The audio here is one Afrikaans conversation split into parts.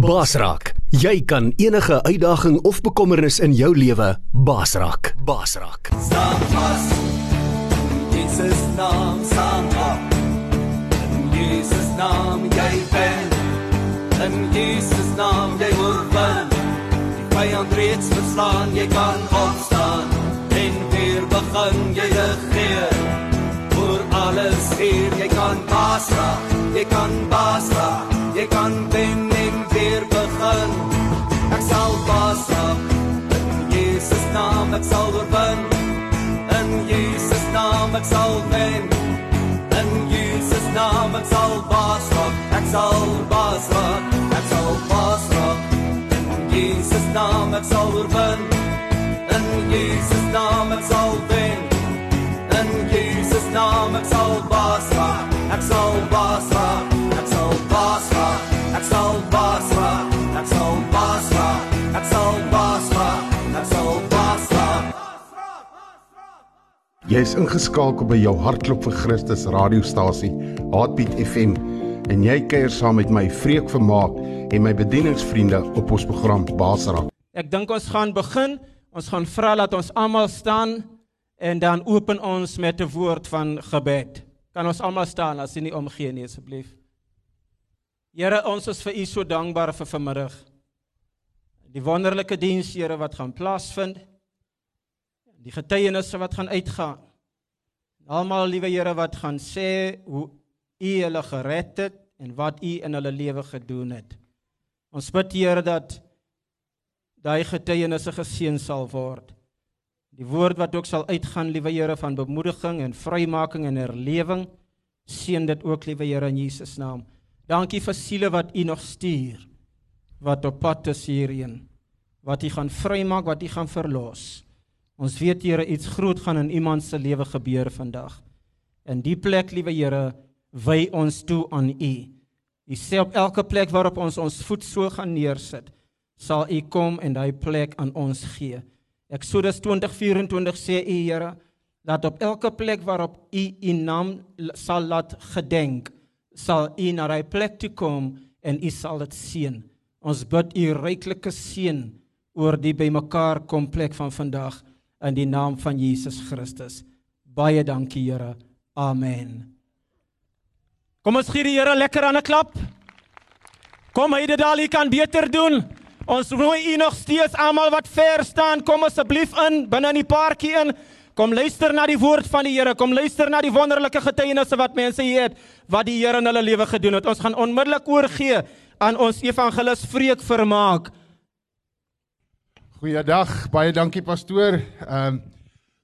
Basraak. Jy kan enige uitdaging of bekommernis in jou lewe basraak. Basraak. Staan vas. Jesus naam staan op. In Jesus naam jy ben. In Jesus naam jy oorwin. Die vyand reeds verslaan, jy kan opstaan en weer begin jy regeer. Oor alles hier, jy kan basraak. Naam ek sal oorwin. In Jesus naam ek sal wen. In Jesus naam ek sal baas raak. Ek sal baas raak. Ek sal baas raak. In Jesus naam ek sal oorwin. In Jesus naam ek sal wen. In Jesus naam ek sal baas Jy is ingeskakel by jou hartklop vir Christus radiostasie, Heartbeat FM, en jy kuier saam met my Vreek Vermaak en my bedieningsvriende op ons program Basraak. Ek dink ons gaan begin. Ons gaan vra dat ons almal staan en dan open ons met 'n woord van gebed. Kan ons almal staan as jy nie omgee nie asseblief. Here, ons is vir U so dankbaar vir vanmiddag. Die wonderlike diens, Here, wat gaan plaasvind. Die getuienisse wat gaan uitgaan. Almal, liewe Here, wat gaan sê hoe U hulle gered het en wat U in hulle lewe gedoen het. Ons bid, Here, dat daai getuienisse geseën sal word. Die woord wat ook sal uitgaan, liewe Here, van bemoediging en vrymaking en herlewing, seën dit ook, liewe Here, in Jesus naam. Dankie vir siele wat U nog stuur wat op pad is hierheen. Wat U gaan vrymaak, wat U gaan verlos. Ons weet Here iets groot gaan in iemand se lewe gebeur vandag. In die plek, liewe Here, wy ons toe aan U. U sê op elke plek waarop ons ons voet so gaan neersit, sal U kom en daai plek aan ons gee. Eksodus 20:24 sê U Here dat op elke plek waarop U U naam sal laat gedenk, sal U na daai plek toe kom en U sal dit seën. Ons bid U ryklike seën oor die bymekaar kom plek van vandag in die naam van Jesus Christus. Baie dankie Here. Amen. Kom ons gee die Here lekker aan 'n klap. Kom hy dit daal kan beter doen. Ons nooi u nog steeds almal wat ver staan, kom asseblief in binne in die paartjie in. Kom luister na die woord van die Here. Kom luister na die wonderlike getuienisse wat mense hier het wat die Here in hulle lewe gedoen het. Ons gaan onmiddellik oorgee aan ons evangelis Vreek Vermaak. Goeiedag, baie dankie pastoor. Ehm um,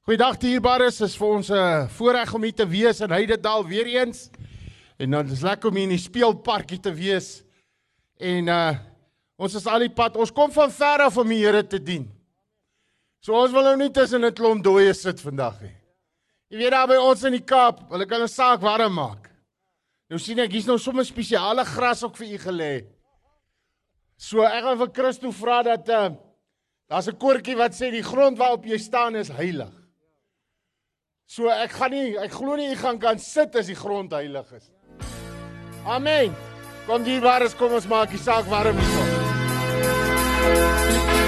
Goeiedag dierbares, is vir ons 'n voorreg om hier te wees in Heidedal weer eens. En dan is lekker om hier in die speelparkie te wees. En uh ons is al die pad. Ons kom van ver af om die Here te dien. So ons wil nou nie tussen 'n klomp dooie sit vandag nie. Jy weet daar by ons in die Kaap, hulle kan 'n saak warm maak. Nou sien ek hier's nou sommer spesiale gras ook vir u gelê. So ek gaan vir Christo vra dat uh daar's 'n koortjie wat sê die grond waarop jy staan is heilig. So ek gaan nie ek glo nie u gaan kan sit as die grond heilig is. Amen. Kom die wares kom ons maak die saak warm hierso.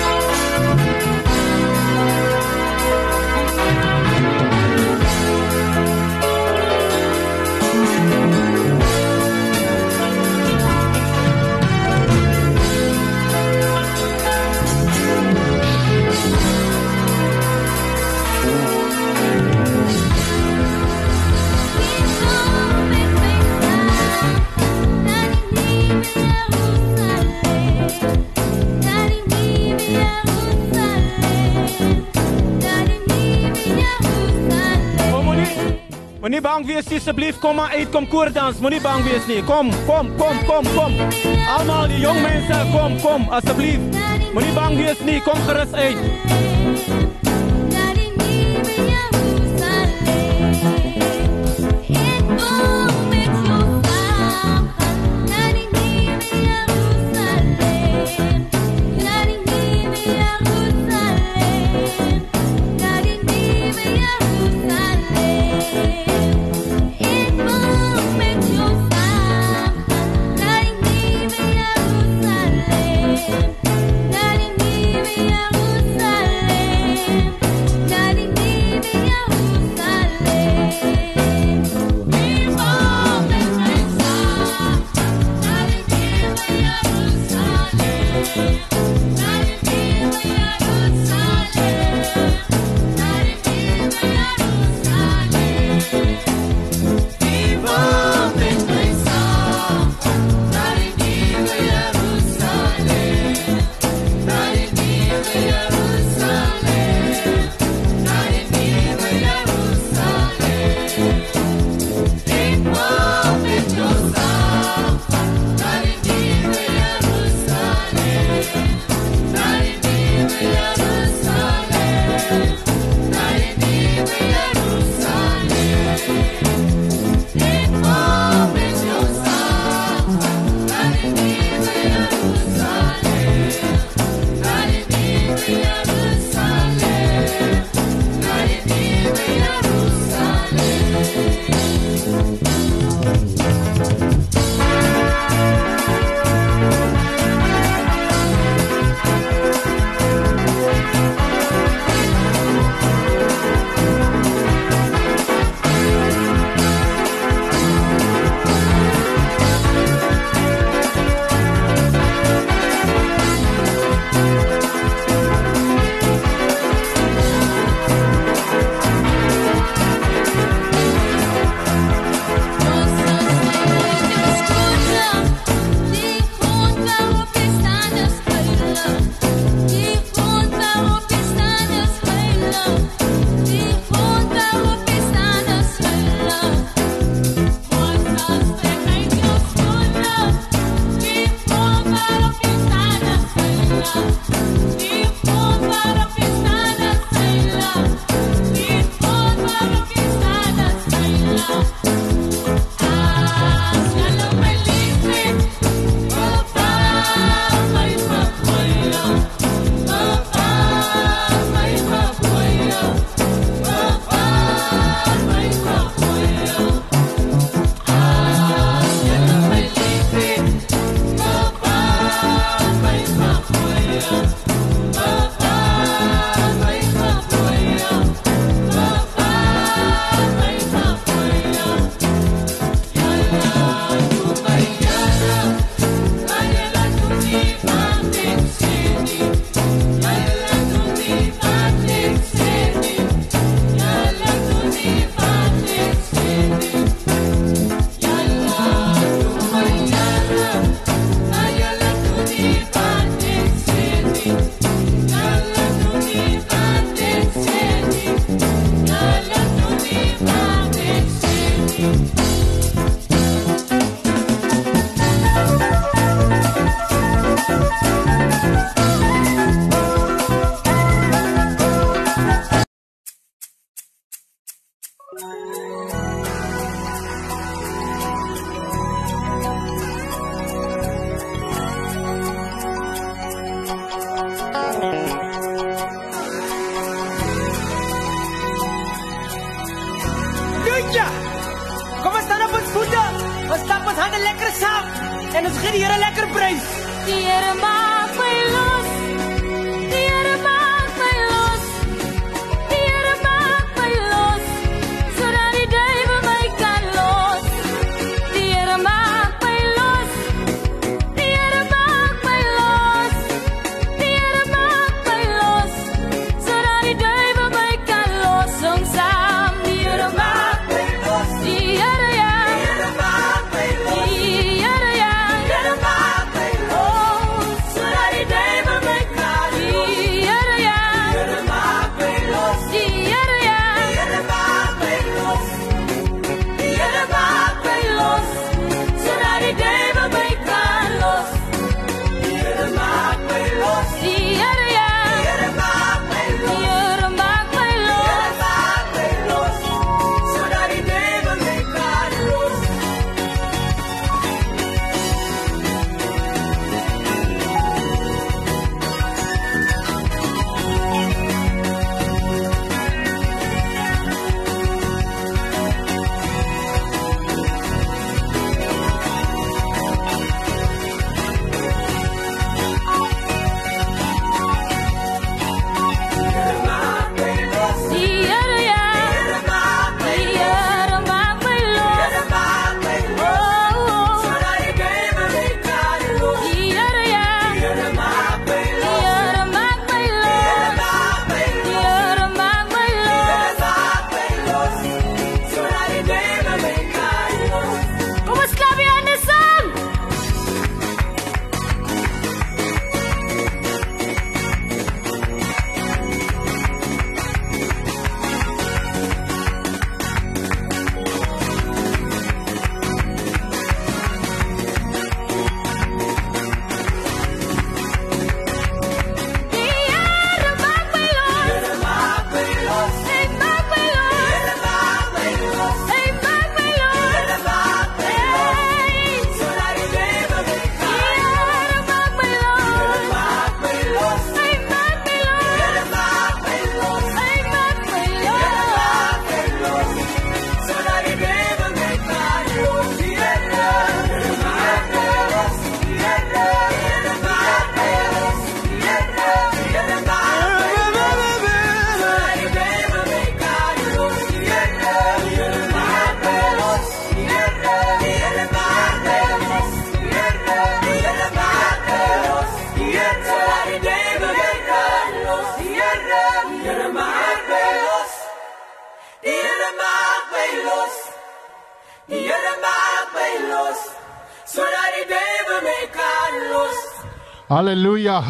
Moenie bang wees asseblief kom maar uit, kom koor dans. Moenie bang wees nie. Kom, kom, kom, kom, kom. Almal die jong mense, kom, kom, asseblief. Moenie bang wees nie, kom gerus uit.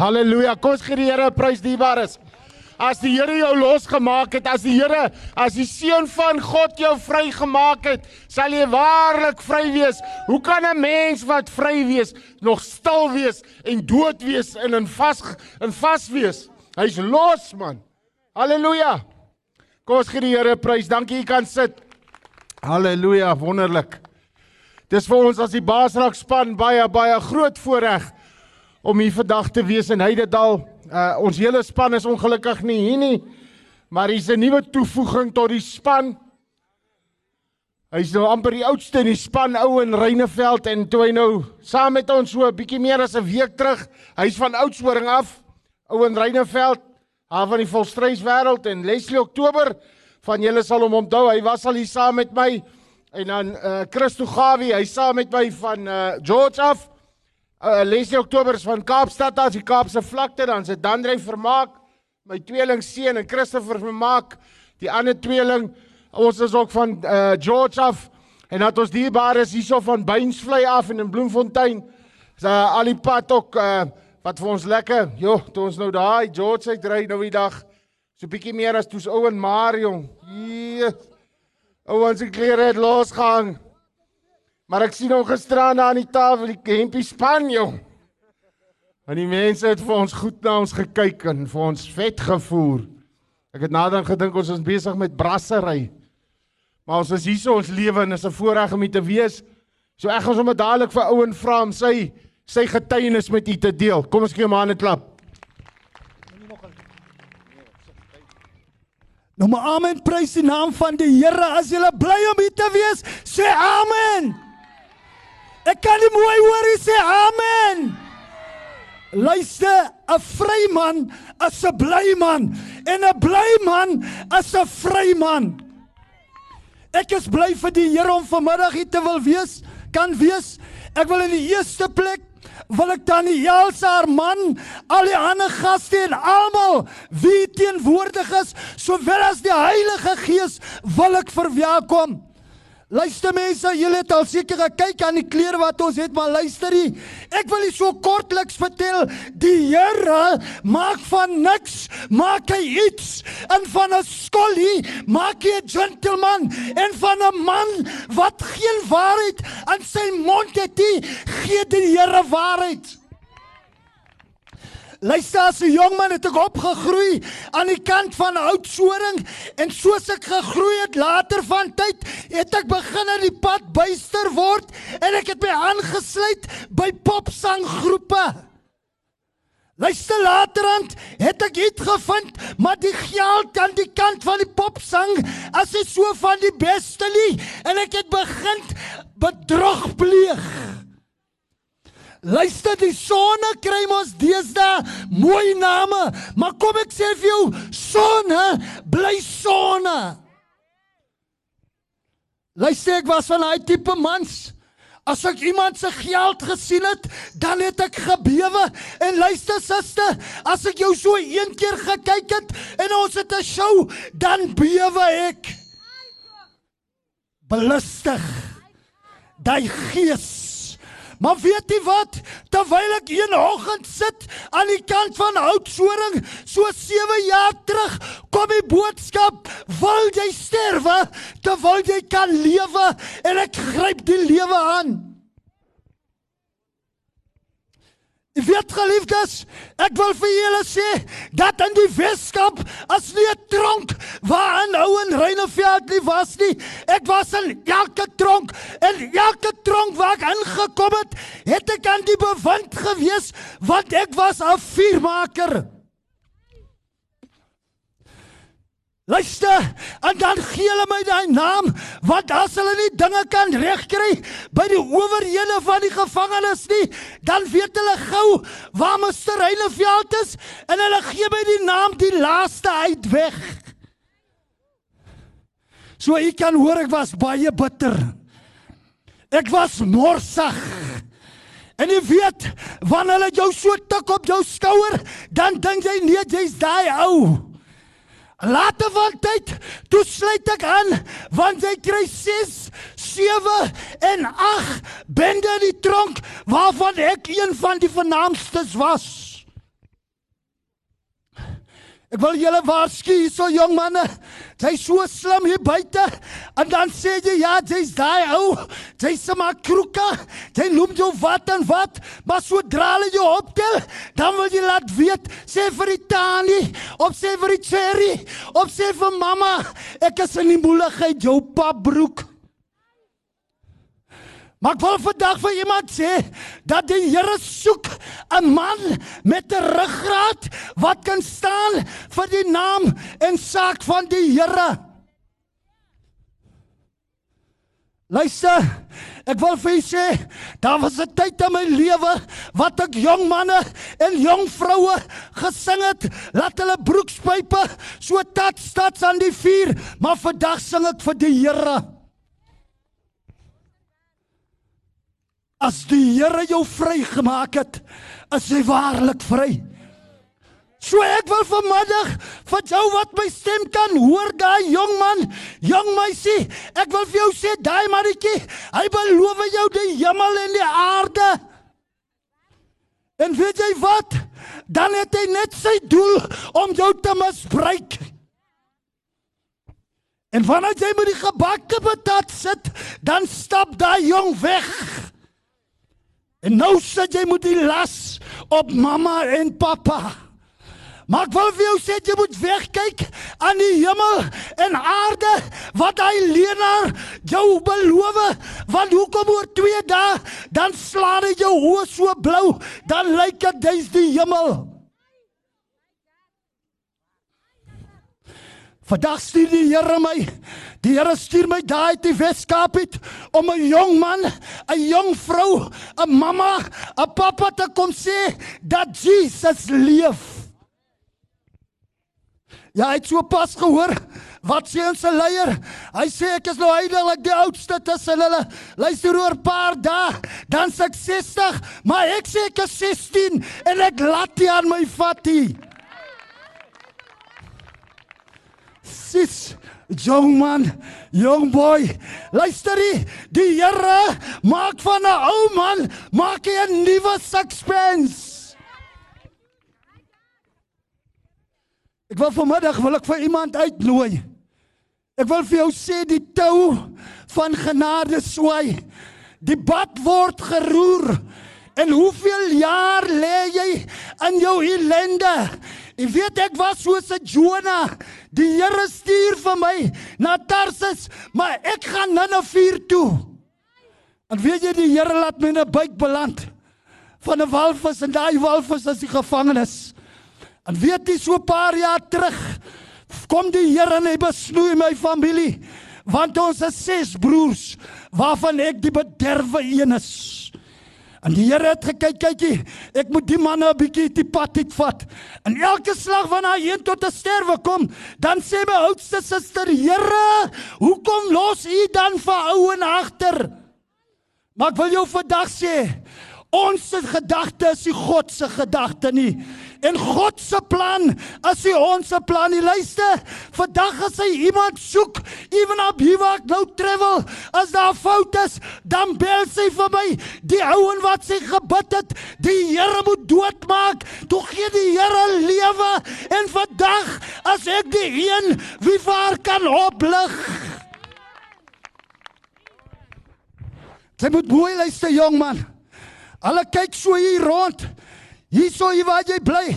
Halleluja. Kom ons gee die Here prys dierbares. As die Here jou losgemaak het, as die Here, as die seun van God jou vrygemaak het, sal jy waarlik vry wees. Hoe kan 'n mens wat vry wees nog stil wees en dood wees en in vas in vas wees? Hy's los, man. Halleluja. Kom ons gee die Here prys. Dankie jy kan sit. Halleluja, wonderlik. Dis vir ons as die Baasrak span baie baie groot voorreg om hier vandag te wees in Heidedal. Uh ons hele span is ongelukkig nie hier nie, maar hier's 'n nuwe toevoeging tot die span. Hy's nou amper die oudste in die span, ou in Reyneveld en toe hy nou saam met ons so 'n bietjie meer as 'n week terug, hy's van Oudtshoorn af, ou in Reyneveld, haar van die volstryswêreld en Leslie Oktober van julle sal hom onthou, hy was al hier saam met my en dan uh Christo Gawie, hy saam met my van uh George af. Uh, Leslie Oktober is van Kaapstad as die Kaapse vlakte dan se Dandrey Vermaak, my tweeling seun en Christopher Vermaak, die ander tweeling. Ons is ook van uh George af en dat ons dierbaar is hierso van Beinsvlei af en in Bloemfontein. Is uh, al die pad ook uh wat vir ons lekker. Jo, toe ons nou daai George uit ry nou die dag. So bietjie meer as toe's ou en Marion. Yes. Ouens se klere het losgehang. Maar ek sien hom gisteraan aan die tafel, die hempie span jong. En die mense het vir ons goed na ons gekyk en vir ons vet gevoer. Ek het nader gedink ons is besig met brassery. Maar ons is hier so ons lewe en is 'n voorreg om hier te wees. So ek gaan sommer dadelik vir ou en vra om sy sy getuienis met u te deel. Kom ons gee hom 'n hande klap. Nou maar amen, prys die naam van die Here. As jy bly om hier te wees, sê amen. Ek kan nie mooi hoor jy sê amen. Luister, 'n vry man is 'n bly man en 'n bly man is 'n vry man. Ek is bly vir die Here om vanmiddag hier te wil wees, kan wees. Ek wil in die eerste plek wil ek Daniel se haar man, al die ander gaste en almal wie teenwoordig is, sowel as die Heilige Gees wil ek verwelkom. Luister mense, julle het al seker gekyk aan die klere wat ons het, maar luister hier. Ek wil net so kortliks vertel, die Here maak van niks, maak hy iets. En van 'n skollie maak hy 'n gentleman en van 'n man wat geen waarheid aan sy mond het nie, gee die Here waarheid. Luister 'n jong man het ek opgegroei aan die kant van Oudtshoorn en soos ek gegroei het later van tyd het ek begin in die pad byster word en ek het my aangesluit by popsanggroepe. Luister laterand het ek iets gevind, maar die geld aan die kant van die popsang as dit so van die beste nie en ek het begin bedrog pleeg. Luister, die sonne kry mos deesdae mooi name, maar kom ek sê vir jou, sonne bly sonne. Luister, ek was van daai tipe mans. As ek iemand se geld gesien het, dan het ek gebewe. En luister suster, as ek jou so een keer gekyk het en ons het 'n show, dan bewe ek. Belustig. Daai gees Maar weet jy wat? Terwyl ek een oggend sit aan die kant van Oudtshoorn, so 7 jaar terug, kom die boodskap: "Wil jy sterwe terwyl jy kan lewe?" En ek gryp die lewe aan. Jy weet geliefdes, ek wil vir julle sê dat in die Weskaap as nie 'n tronk waar 'n ou in Reineveld nie was nie. Ek was in elke tronk en elke tronk waar ek ingekom het, het ek aan die bewind gewees want ek was 'n vuurmaker. Luister, en dan gee hulle my daai naam, want as hulle nie dinge kan regkry by die owerhede van die gevangenes nie, dan weet hulle gou waar Mr. Reineveld is en hulle gee my die naam die laaste uit weg. So ek kan hoor ek was baie bitter. Ek was morsig. En jy weet, wanneer hulle jou so tik op jou skouer, dan dink jy nee, jy's daai ou. Later van tyd, toe sluit ek aan want jy kry 6, 7 en 8 bende in die tronk waarvan ek een van die vernaamstes was. Ek wil julle waarsku hierso jong manne. Jy's so slim hier buite en dan sê jy ja, jy's daai ou. Jy's maar kroeka. Jy noem jou wat en wat, maar sodra hulle jou optel, dan wil jy laat weet, sê vir die tannie, of sê vir die cherry, of sê vir mamma, ek is in die moeilikheid jou papbroek. Maar ek wil vandag vir iemand sê dat die Here soek 'n man met 'n ruggraat wat kan staan vir die naam en saak van die Here. Luister, ek wil vir julle sê, daar was 'n tyd in my lewe wat ek jong manne en jong vroue gesing het, laat hulle broekspype so tat stats aan die vuur, maar vandag sing ek vir die Here. As die Here jou vrygemaak het, is jy waarlik vry. So ek wil vanmiddag vir jou wat my stem kan hoor daai jong man, jong meisie, ek wil vir jou sê daai mannetjie, hy beloof jou die hemel en die aarde. En weet jy wat? Dan het hy net sy doel om jou te misbruik. En wanneer jy met die gebakke patat sit, dan stap daai jong weg. En nou sit jy met die las op mamma en pappa. Maar ek wil vir jou sê jy moet wegkyk aan die hemel en aarde wat hy leenaar jou beloof want hoekom oor 2 dae dan slaan hy jou oë so blou dan lyk dit dis die hemel. Vandag stuur die Here my. Die Here stuur my daai die Weskaap uit om 'n jong man, 'n jong vrou, 'n mamma, 'n pappa te kom sê dat Jesus leef. Ja, hy het so pas gehoor wat sê ons se leier. Hy sê ek is nou heiliglik die oudste tussen hulle. Luister oor 'n paar dae, dan se ek 60, maar ek sê ek is 16 en ek laat nie aan my vat nie. Sis, jong man, jong boy, luister hier, die Here maak van 'n ou man maak hy 'n nuwe suspense. Ek wil vanmiddag wil ek vir iemand uitnooi. Ek wil vir jou sê die tou van genade swai. Die bad word geroer. En hoeveel jaar lê jy in jou ellende? Ek weet ek was soos 'n Jona. Die Here stuur vir my na Tarsus, maar ek gaan Ninive toe. En weet jy die Here laat my in 'n buik beland van 'n walvis en daai walvis is die gevangenis. En weet jy so 'n paar jaar terug kom die Here en hy besnoei my familie want ons is ses broers waarvan ek die bederwe een is. En die Here het gekyk, kykie, ek moet die manne 'n bietjie die pad uitvat. En elke slag wanneer hy een tot 'n sterwe kom, dan sê my oudste suster, Here, hoekom los U dan vir ouen agter? Maar ek wil jou vandag sê, ons gedagte is nie God se gedagte nie. En God se plan is nie ons se plan nie. Luister, vandag as hy iemand soek, even op hier waar ek nou travel, as daar fout is, dan bel sy vir my. Die ouen wat sy gebid het, die Here moet doodmaak. Toe gee die Here lewe en vandag as ek die een wie haar kan oplig. Jy moet mooi luister jong man. Hulle kyk so hier rond. Hierso hier waar jy bly.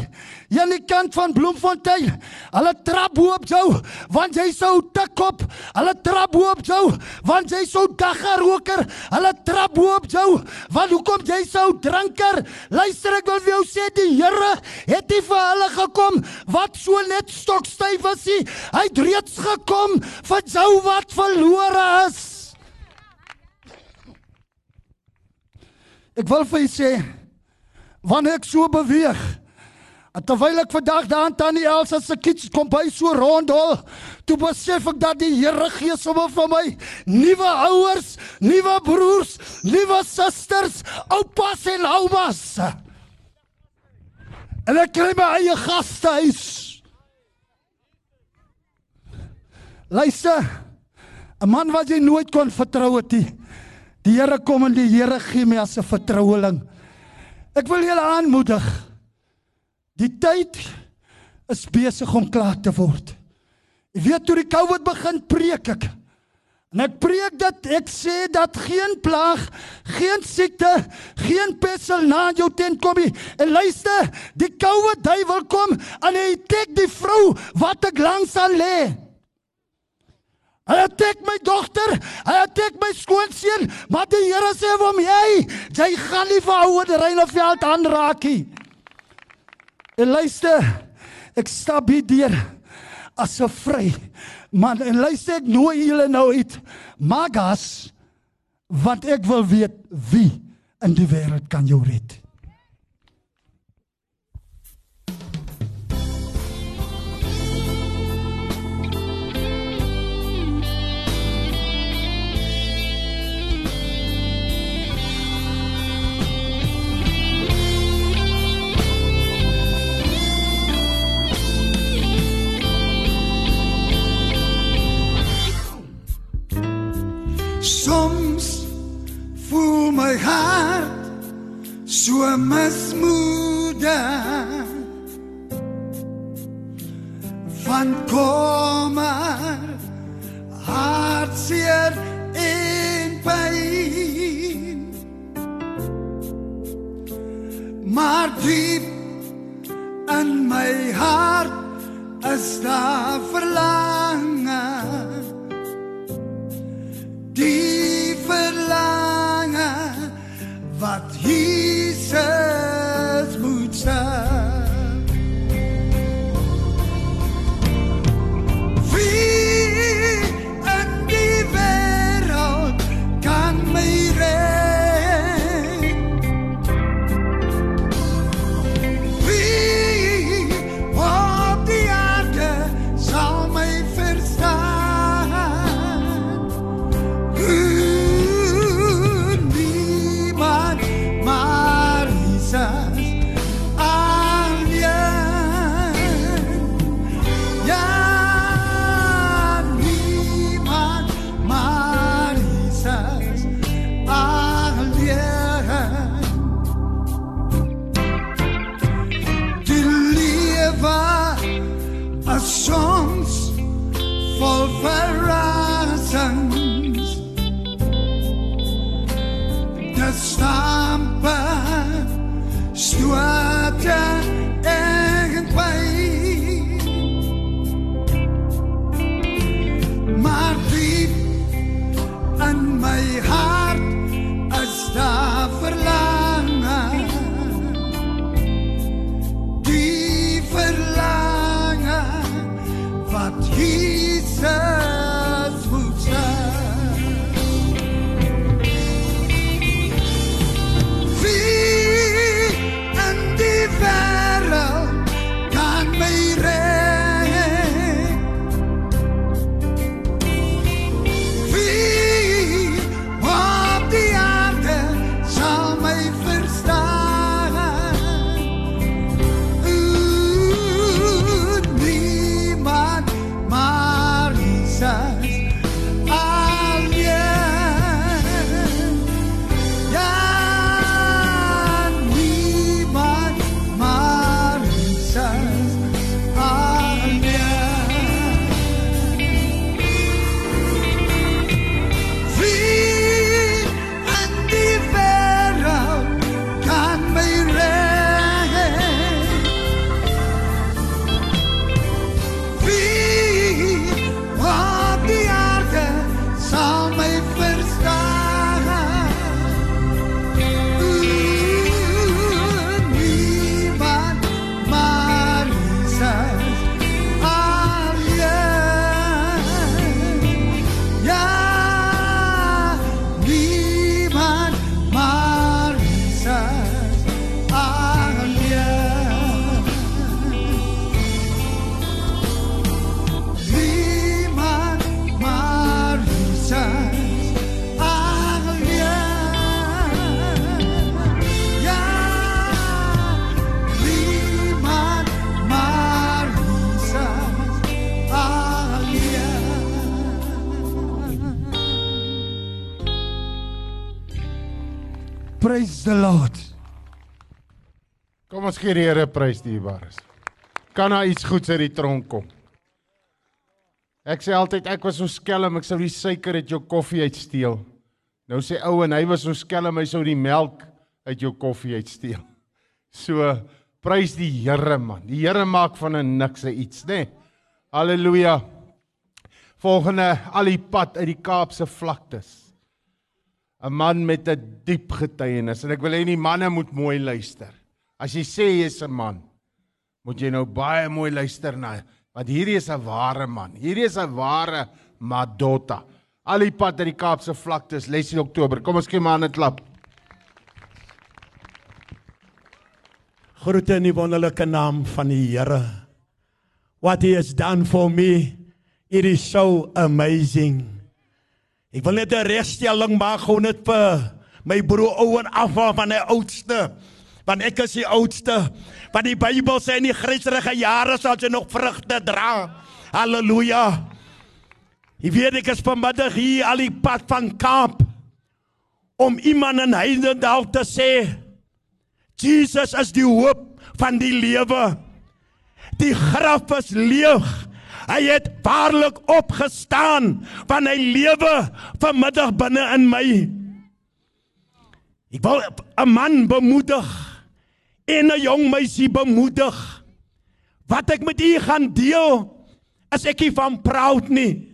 Hier aan die kant van Bloemfontein. Hulle trap bo op jou want jy sou tik op. Hulle trap bo op jou want jy sou daggaroker. Hulle trap bo op jou want hoekom jy sou drinker. Luister ek wil vir jou sê die Here het nie vir hulle gekom wat so net stokstyf was nie. Hy het reeds gekom vir jou wat verlore is. Ek wil vir julle sê wanneer ek so beweeg terwyl ek vandag daar aan Tannie Elsa se kits kom by so rondhol, toe besef ek dat die Here gee sommer vir my nuwe ouers, nuwe broers, nuwe susters, oupas en oumas. En ek kry my eie gastehuis. Luister. 'n Man wat jy nooit kon vertrou het nie. Die Here kom en die Here gee my as 'n vertroueling. Ek wil julle aanmoedig. Die tyd is besig om klaar te word. Jy weet toe die COVID begin preek ek. En ek preek dat ek sê dat geen plaag, geen siekte, geen pesel na jou tent kom nie. En luister, die koue duiwel kom en hy tek die vrou wat ek langs aan lê. Hy attack my dogter, hy attack my skoonseun, maar die Here sê vir hom, jy, jy gaan nie vir ouer Reineveld aanraak nie. En luister, ek stap hier deur as 'n vry man en luister ek nooi julle nou uit magas want ek wil weet wie in die wêreld kan jou red. Ons gee die Here prys dierbaar is. Kan daar iets goeds uit die tronk kom? Ek sê altyd ek was so skelm, ek sou die suiker uit jou koffie uitsteel. Nou sê ou en hy was so skelm, hy sou die melk uit jou koffie uitsteel. So prys die Here man. Die Here maak van 'n niks iets, né? Nee? Halleluja. Volgende al die pad uit die Kaapse vlaktes. 'n Man met 'n diep getuienis en ek wil hê die manne moet mooi luister. As jy sê jy's 'n man, moet jy nou baie mooi luister na want hierdie is 'n ware man. Hierdie is 'n ware Madotta. Al die pad uit die Kaapse vlaktes, Leslie Oktober. Kom ons gee maar 'n klap. Groete in die wonderlike naam van die Here. What he has done for me, it is so amazing. Ek wil net 'n regstelling maak gou net vir my broer Owen af van die oudste. Want ek is die oudste. Want die Bybel sê in die Christelike jare sal jy nog vrugte dra. Halleluja. Ek weet ek is vanmiddag hier al die pad van Kaap om iemand in Heidendal te sê Jesus is die hoop van die lewe. Die graf is leeg. Hy het waarlik opgestaan van hy lewe vanmiddag binne in my. Ek wil 'n man bemoedig en 'n jong meisie bemoedig. Wat ek met u gaan deel, is ek nie van proud nie.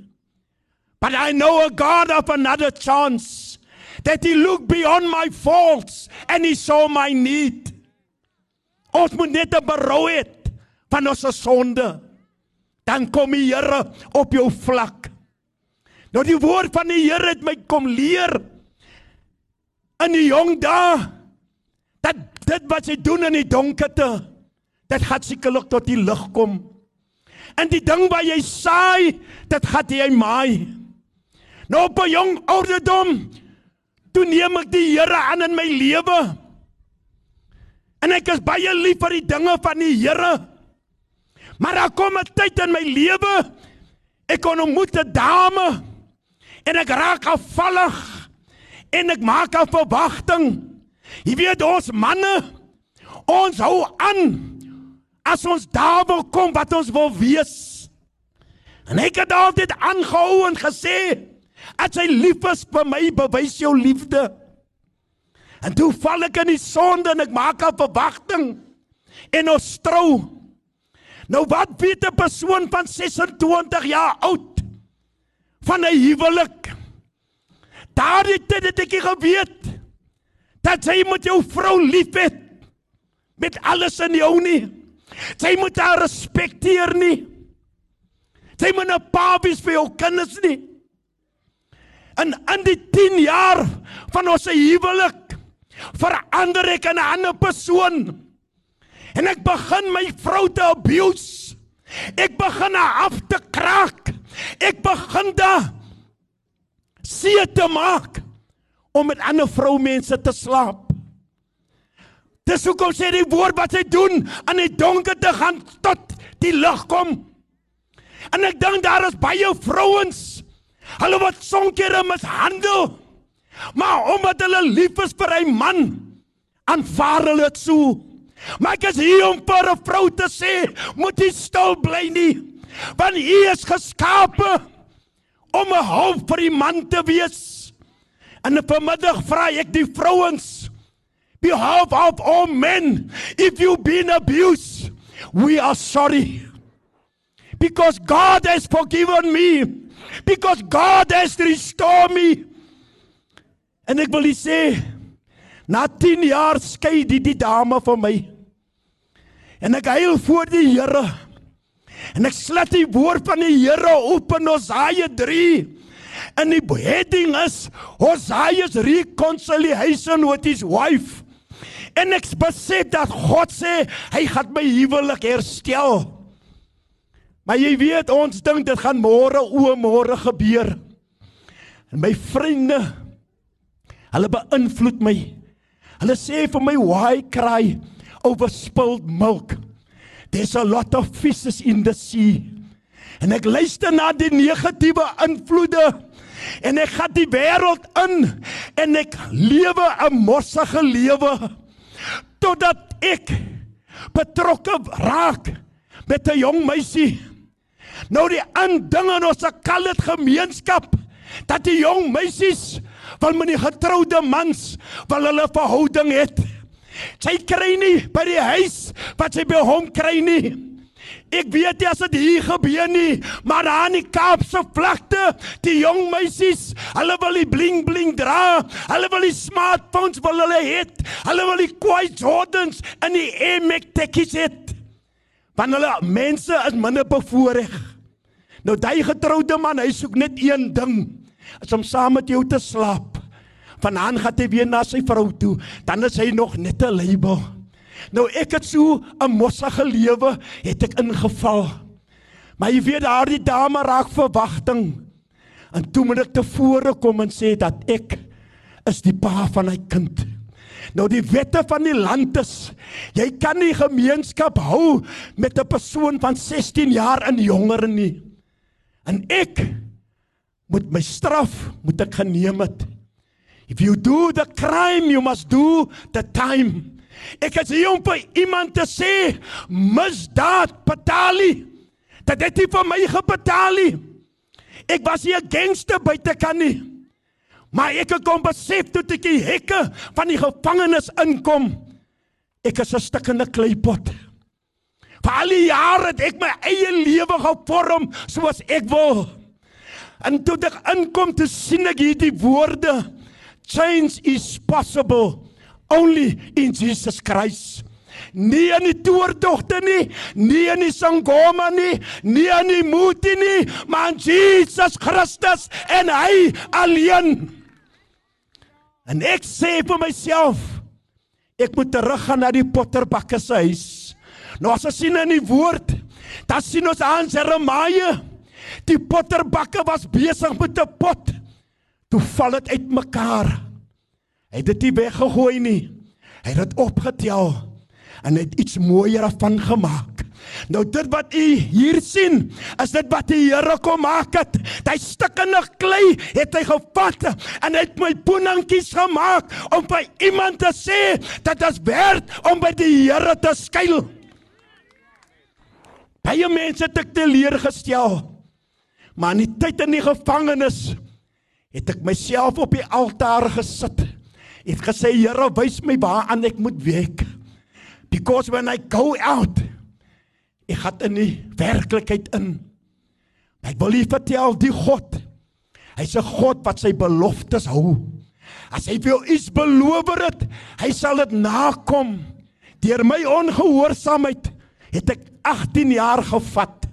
But I know a God of another chance. That he looked beyond my faults and he saw my need. Ons moet net berou hê van ons sonde. Dan kom die Here op jou vlak. Nou die woord van die Here het my kom leer in die jong dae dat dit wat jy doen in die donkerte dit gaan sekerlik tot die lig kom. En die ding wat jy saai, dit gaan jy maai. Nou op 'n jong ouderdom toe neem ek die Here aan in my lewe. En ek is baie lief vir die dinge van die Here. Maar daar kom 'n tyd in my lewe ek kon ontmoet 'n dame en ek raak afvallig en ek maak 'n verwagting. Jy weet ons manne ons hou aan as ons daar wil kom wat ons wil wees. En ek het altyd aangehou en gesê as jy lief is vir my bewys jou liefde. En toe val ek in die sonde en ek maak 'n verwagting en ons trou. Nou wat weet 'n persoon van 26 jaar oud van 'n huwelik? Daardie tyd het ek geweet dat jy moet jou vrou lief hê met alles in jou nie. Jy moet haar respekteer nie. Jy moet 'n pa wees vir jou kinders nie. En in die 10 jaar van ons huwelik verander ek in 'n ander persoon. En ek begin my vrou te abuse. Ek begin haar af te kraak. Ek begin da see te maak om met ander vroumense te slaap. Dis hoekom sê die woord wat sy doen aan die donker te gaan tot die lig kom. En ek dink daar is baie vrouens hulle wat sonkere mishandel. Maar omdat hulle lief is vir 'n man, aanvaar hulle dit so. Maar ek is hier om vir 'n vrou te sê, moet jy stil bly nie. Want hy is geskape om 'n hulp vir die man te wees. En vanmiddag vra ek die vrouens, behalf of all men, if you've been abused, we are sorry. Because God has forgiven me. Because God has restored me. En ek wil sê, na 10 jaar skei die, die dame van my. En ek huil voor die Here. En ek slat die woord van die Here op in Hosea 3. En die heading is Hosea's reconciliation with his wife. En ek besef dat God sê hy gaan my huwelik herstel. Maar jy weet ons dink dit gaan môre o môre gebeur. En my vriende hulle beïnvloed my. Hulle sê vir my why cry over spilled milk? There's a lot of fishes in the sea. En ek luister na die negatiewe invloede en ek gaan die wêreld in en ek lewe 'n morsige lewe totdat ek betrokke raak met 'n jong meisie. Nou die aanding in ons kalet gemeenskap dat die jong meisies wil met die getroude mans wil hulle verhouding het. Sy kry nie by die huis wat sy by hom kry nie. Ek weet nie as dit hier gebeur nie, maar daar in die Kaapse vlakte, die jong meisies, hulle wil die bling bling dra, hulle wil die smartphones wil hulle het, hulle wil die kwai Jordans en die Max tekkies het. Want hulle mense is minder bevoorreg. Nou daai getroude man, hy soek net een ding, is om saam met jou te slaap. Vanaand gaan hy weer na sy vrou toe, dan is hy nog net 'n label. Nou ek het so 'n mossige lewe het ek ingeval. Maar jy weet daardie dame raak verwagting. En toe moet ek tevore kom en sê dat ek is die pa van hy kind. Nou die wette van die land is jy kan nie gemeenskap hou met 'n persoon van 16 jaar en jonger nie. En ek moet my straf moet ek geneem het. If you do the crime you must do the time. Ek het hier om vir iemand te sê misdaad betaal nie. Dat dit nie vir my gebetaal nie. Ek was hier 'n gangster buite kan nie. Maar ek het kom besef toe ek die hekke van die gevangenis inkom. Ek is 'n stukkende kleipot. Vir al die jare het ek my eie lewe gevorm soos ek wil. En toe ek inkom te sien ek hierdie woorde change is possible only in Jesus Christ. Nie in die toordogte nie, nie in die sangoma nie, nie in die moetie nie, maar in Jesus Christus en hy alleen. En ek sê vir myself, ek moet teruggaan na die potterbakke se huis. Nou as ons sien in die woord, dan sien ons aan Jeremia, die potterbakke was besig met 'n pot. Toe val dit uitmekaar. Hy het dit nie weggegooi nie. Hy het dit opgetel en het iets mooier daarvan gemaak. Nou dit wat u hier sien, is dit wat die Here kom maak het. Hy stikkende klei het hy gevat en hy het my boenantjies gemaak om by iemand te sê dat dit werd om by die Here te skuil. Baie mense het ek teleurgestel. Maar in die tyd in die gevangenis het ek myself op die altaar gesit. Het gesê Here, wys my waaraan ek moet werk. Because when I go out, ek gaan in die werklikheid in. Ek wil u vertel die God. Hy's 'n God wat sy beloftes hou. As hy vir jou iets beloof het, hy sal dit nakom. Deur my ongehoorsaamheid het ek 18 jaar gevat.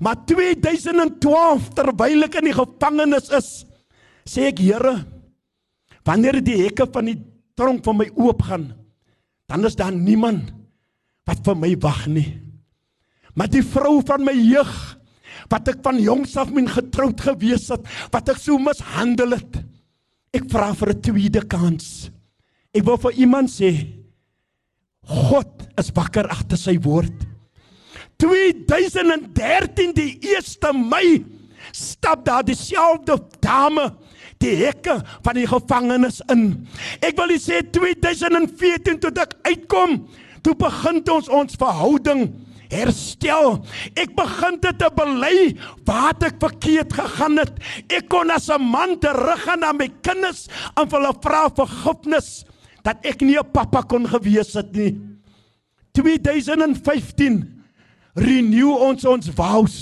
Maar 2012 terwyl ek in die gevangenis is, sê ek Here, wanneer die hekke van die tronk van my oop gaan, dan is daar niemand wat vir my wag nie. Maar die vrou van my jeug wat ek van jongs af min getroud gewees het, wat ek so mishandel het. Ek vra vir 'n tweede kans. Ek wil vir iemand sê God is wakker agter sy woord. 2013 die 1 Mei stap daar dieselfde dame die hekke van die gevangenis in. Ek wil sê 2014 toe ek uitkom, toe begin ons ons verhouding herstel. Ek begin dit te bely waar ek verkeerd gegaan het. Ek kon as 'n man teruggaan na my kinders en hulle vra vergifnis dat ek nie 'n pappa kon gewees het nie. 2015 renew ons ons vows.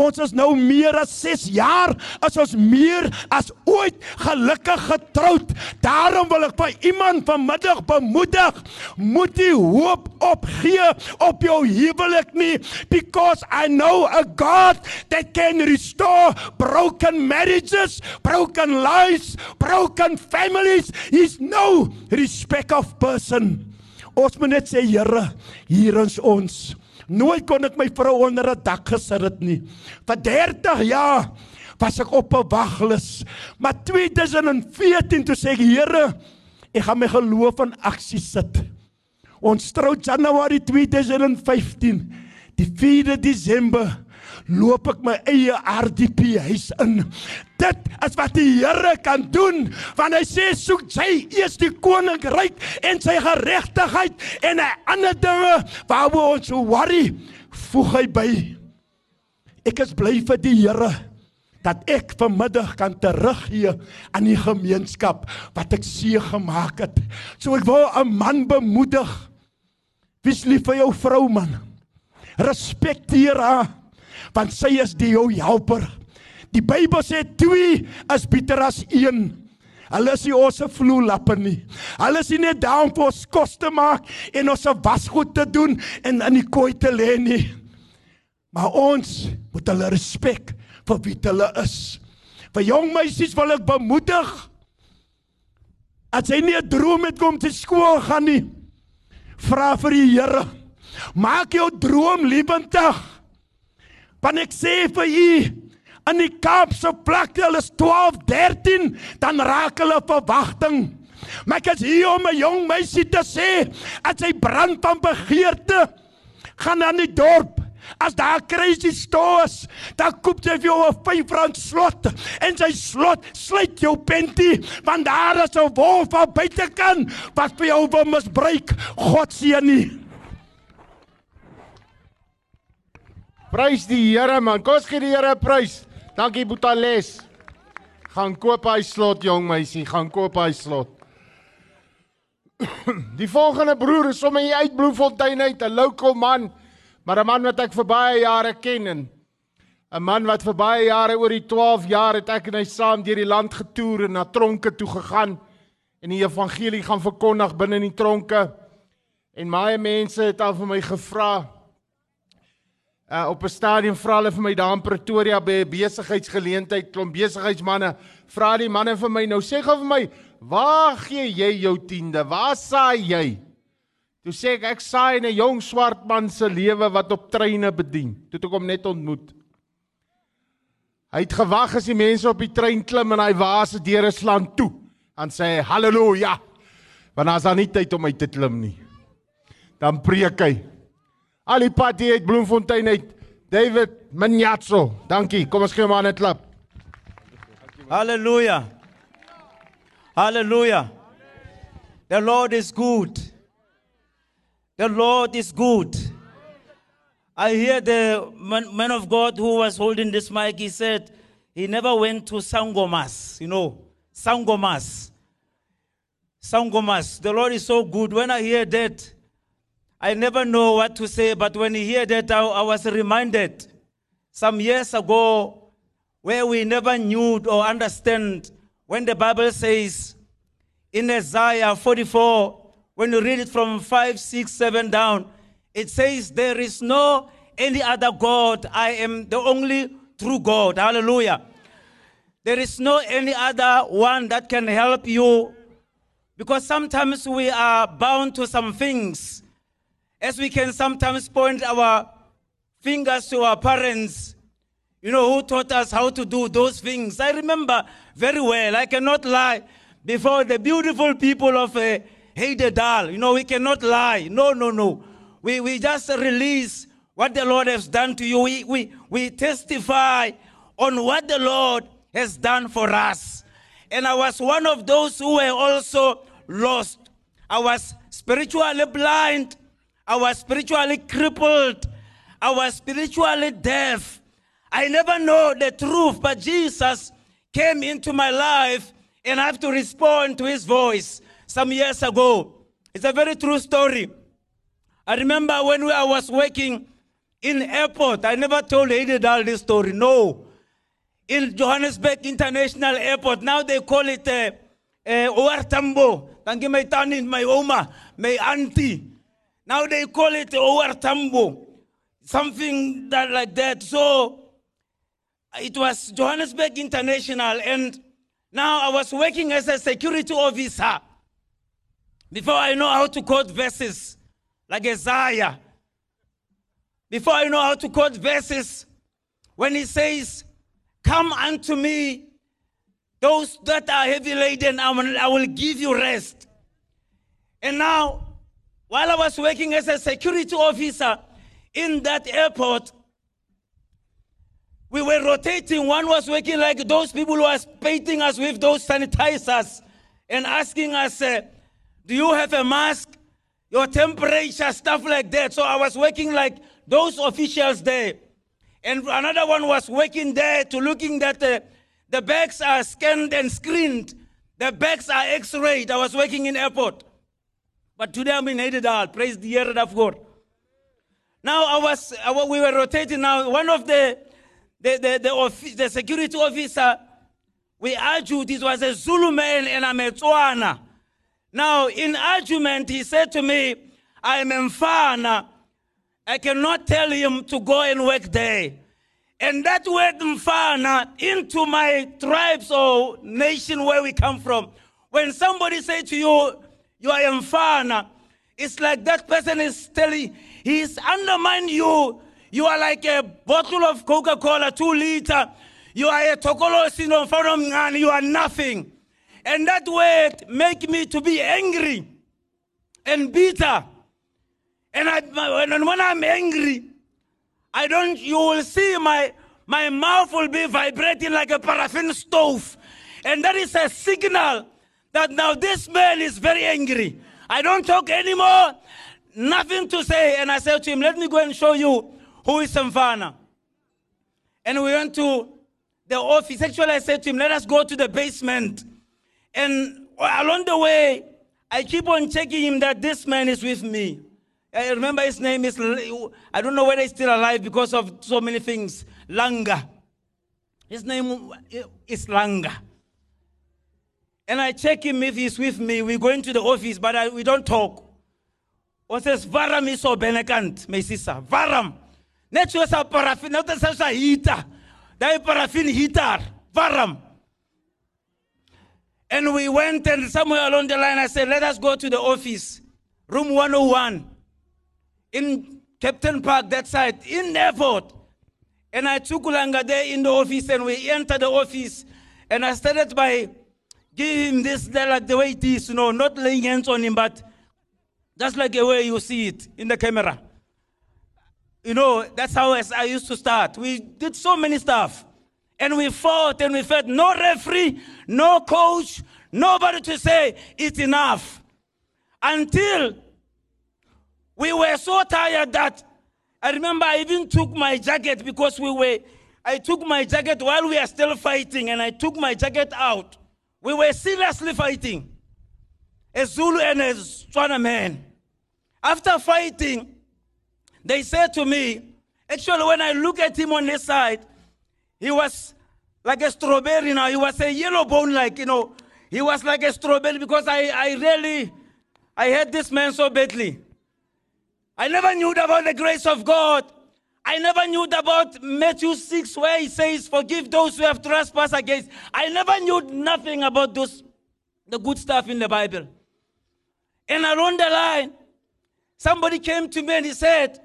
Ons is nou meer as 6 jaar as ons meer as ooit gelukkig getroud. Daarom wil ek by iemand vanmiddag bemoedig, moet jy hoop opgee op jou huwelik nie because I know a God that can restore broken marriages, broken lives, broken families. He's no respect of person. Ons moet net sê Here, hier is ons. Nooit kon ek my vrou onder 'n dak gesit het nie. Vir 30 jaar was ek op 'n waglys. Maar 2014 toe sê ek Here, ek gaan my geloof in aksie sit. Ons trou Januarie 2015. Die 4de Desember loop ek my eie RDP huis in. Dit is wat die Here kan doen, want hy sê soek sy eers die koninkryk en sy geregtigheid en hy ander dinge waaroor ons worry, voeg hy by. Ek is bly vir die Here dat ek vanmiddag kan teruggee aan die gemeenskap wat ek see gemaak het. So ek wil 'n man bemoedig. Wees lief vir jou vrou man. Respekteer haar want sy is die jou helper. Die Bybel sê twee is beter as een. Hulle is nie ons se vloerlappe nie. Hulle is nie net daar om vir ons kos te maak en ons se wasgoed te doen en in die kooi te lê nie. Maar ons moet hulle respek vir wie hulle is. Vir jong meisies wil ek bemoedig. As jy nie 'n droom het om te skool gaan nie, vra vir die Here. Maak jou droom lewendig. Want ek sê vir u in die Kaapse plek, hulle is 12, 13, dan raak hulle verwagting. Maar ek is hier om 'n jong meisie te sê, as hy brand van begeerte, gaan aan die dorp. As daar crazy stores, dan koop jy vir jou 'n 5 rand slot en sy slot sluit jou pentie want daar is 'n wolf aan buitekant wat vir jou wil misbruik. God seën nie. Prys die Here man. Kom ons gee die Here 'n prys. Dankie Boetales. Gaan koop hy slot jong meisie, gaan koop hy slot. Die volgende broer is sommer hier uit Bloemfontein uit, 'n local man, maar 'n man wat ek vir baie jare ken en 'n man wat vir baie jare oor die 12 jaar het ek en hy saam deur die land getoer en na tronke toe gegaan en die evangelie gaan verkondig binne in die tronke. En baie mense het al vir my gevra Uh, op 'n stadium vra hulle vir my daar in Pretoria by 'n besigheidsgeleentheid, klomp besigheidsmanne, vra die manne vir my nou sê gou vir my, waar gee jy jou tiende? Waar saai jy? Toe sê ek ek saai in 'n jong swart man se lewe wat op treine bedien. Toe het ek hom net ontmoet. Hy het gewag as die mense op die trein klim en hy waas se deure slaan toe. Dan sê hy haleluja. Want as daar nie tyd om uit te klim nie. Dan preek hy. Al die pad hier uit Bloemfontein uit David Minyatso. Dankie. Kom ons gee hom 'n hande klap. Hallelujah. Hallelujah. The Lord is good. The Lord is good. I hear the man, man of God who was holding this mic, he said he never went to Sangomas, you know, Sangomas. Sangomas. The Lord is so good. When I hear that, I never know what to say, but when I hear that, I, I was reminded some years ago where we never knew or understand when the Bible says in Isaiah 44, when you read it from 5, 6, 7 down, it says, There is no any other God. I am the only true God. Hallelujah. There is no any other one that can help you because sometimes we are bound to some things. As we can sometimes point our fingers to our parents, you know, who taught us how to do those things. I remember very well, I cannot lie, before the beautiful people of uh, Heidedal. You know, we cannot lie. No, no, no. We, we just release what the Lord has done to you. We, we, we testify on what the Lord has done for us. And I was one of those who were also lost. I was spiritually blind. I was spiritually crippled. I was spiritually deaf. I never know the truth, but Jesus came into my life and I have to respond to his voice some years ago. It's a very true story. I remember when I was working in airport, I never told Hededal this story. No. In Johannesburg International Airport, now they call it uh, uh, Oartambo. Thank you, my tani, my oma, my auntie. Now they call it Oartambo. Something that like that. So it was Johannesburg International, and now I was working as a security officer. Before I know how to quote verses like Isaiah, before I know how to quote verses, when he says, Come unto me, those that are heavy laden, I will, I will give you rest. And now, while I was working as a security officer in that airport, we were rotating. One was working like those people who was painting us with those sanitizers and asking us, uh, Do you have a mask? Your temperature, stuff like that. So I was working like those officials there. And another one was working there to looking that the, the bags are scanned and screened. The bags are x-rayed. I was working in airport. But today I'm in Hededal. Praise the Lord of God. Now I was, I wa- we were rotating now. One of the, the, the, the, offi- the security officer, we argued This was a Zulu man and a Tswana. Now in argument, he said to me, I am Mfana. I cannot tell him to go and work there. And that word Mfana into my tribes or nation where we come from. When somebody say to you, you are Mfana, it's like that person is telling, he's undermined you. You are like a bottle of Coca-Cola, two liter. You are a tokolosi no from and you are nothing. And that word make me to be angry and bitter. And I, when, when I'm angry, I don't, you will see my, my mouth will be vibrating like a paraffin stove. And that is a signal that now this man is very angry. I don't talk anymore, nothing to say. And I said to him, let me go and show you who is Mfana. And we went to the office. Actually, I said to him, let us go to the basement. And along the way, I keep on checking him that this man is with me. I remember his name is, I don't know whether he's still alive because of so many things. Langa. His name is Langa. And I check him if he's with me. We go into the office, but I, we don't talk. What says, Varam is benekant, my sister. Varam. A paraffin, not a heater. That paraffin heater. Varam. And we went and somewhere along the line, I said, let us go to the office. Room 101 in Captain Park, that side, in airport. And I took Ulanga there in the office and we entered the office. And I started by giving him this like the way it is, you know, not laying hands on him, but just like the way you see it in the camera. You know, that's how I used to start. We did so many stuff. And we fought and we fought. No referee, no coach, nobody to say it's enough. Until we were so tired that I remember I even took my jacket because we were, I took my jacket while we are still fighting and I took my jacket out. We were seriously fighting. A Zulu and a Tswana man. After fighting, they said to me, actually, when I look at him on this side, he was like a strawberry now. He was a yellow bone, like, you know, he was like a strawberry because I, I really, I hate this man so badly. I never knew about the grace of God. I never knew about Matthew 6 where he says, forgive those who have trespassed against. I never knew nothing about those, the good stuff in the Bible. And along the line, somebody came to me and he said,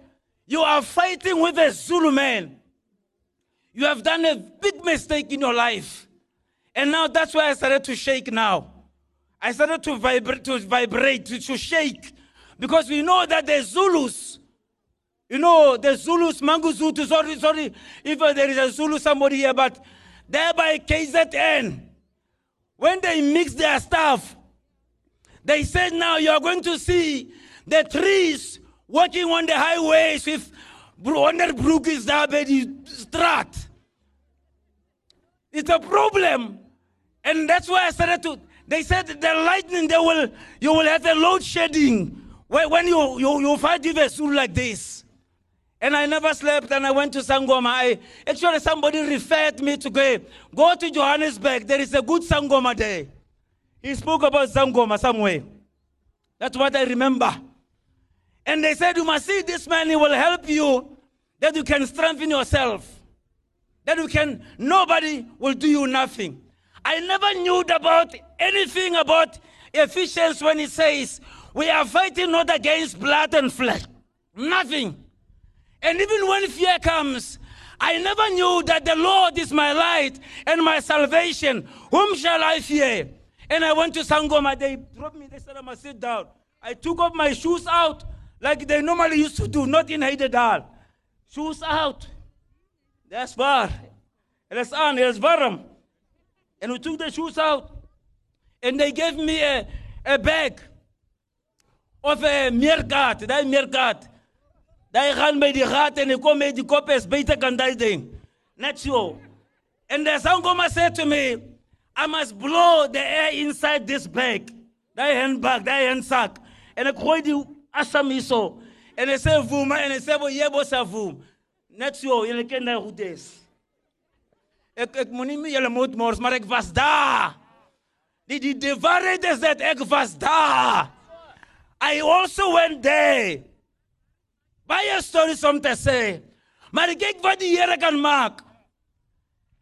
you are fighting with a Zulu man. You have done a big mistake in your life. And now that's why I started to shake now. I started to vibrate, to vibrate, to, to shake. Because we know that the Zulus, you know, the Zulus, Manguzutu, sorry, sorry, if there is a Zulu somebody here, but there by KZN, when they mix their stuff, they said now you are going to see the trees walking on the highways with Wonderbrook is but strat. It's a problem. And that's why I started to, they said the lightning, they will, you will have a load shedding when, you, you, you fight with a like this. And I never slept and I went to Sangoma. I, actually, somebody referred me to go, go to Johannesburg. There is a good Sangoma there. He spoke about Sangoma somewhere. That's what I remember. And they said, You must see this man, he will help you, that you can strengthen yourself. That you can, nobody will do you nothing. I never knew about anything about Ephesians when it says, We are fighting not against blood and flesh. Nothing. And even when fear comes, I never knew that the Lord is my light and my salvation. Whom shall I fear? And I went to Sangoma. They dropped me. They said I must sit down. I took off my shoes out like they normally used to do, not in Haidedal. Shoes out. That's far. Aan, het is warm. And we took the shoes out. And they gave me a, a bag of a meerkat. That meerkat. Dat gaan bij die gat en ik kom met die kop is beter kan dat ding. Net zo. And the sangoma said to me, I must blow the air inside this bag. Dat handbag, dat handsak. En ik gooi die asam zo. En hij zei voem, en hij zei, je hebt ook voem. Net zo, jullie kennen dat goed is. Ik, ik moet niet meer jullie moed mors, maar ik was daar. Die, die, de waarheid is dat ik was daar. I also went there. Baie stories om te zeggen. Maar kijk wat die Heer kan maken.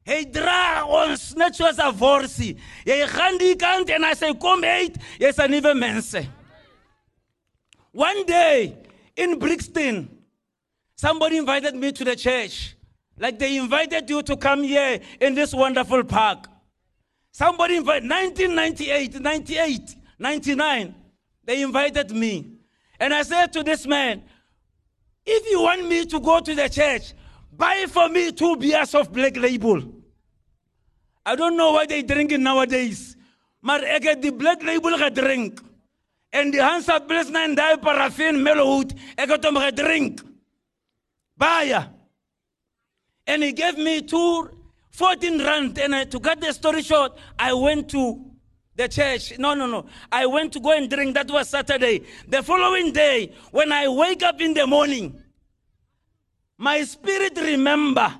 Hij draagt ons net zoals een vorsie. Je gaat die kant en als hij komt uit, je zijn nieuwe mensen. One day in Brixton, somebody invited me to the church. Like they invited you to come here in this wonderful park. Somebody invited, 1998, 98, 99, they invited me. And I said to this man, if you want me to go to the church, buy for me two beers of black label. I don't know what they drinking nowadays. But I heb the black label gedrink. En die Hansa Pilsner en die paraffin mellowhoed, ik heb hem gedrink. Baya. And he gave me two, 14 rand. And uh, to cut the story short, I went to the church. No, no, no. I went to go and drink. That was Saturday. The following day, when I wake up in the morning, my spirit remember.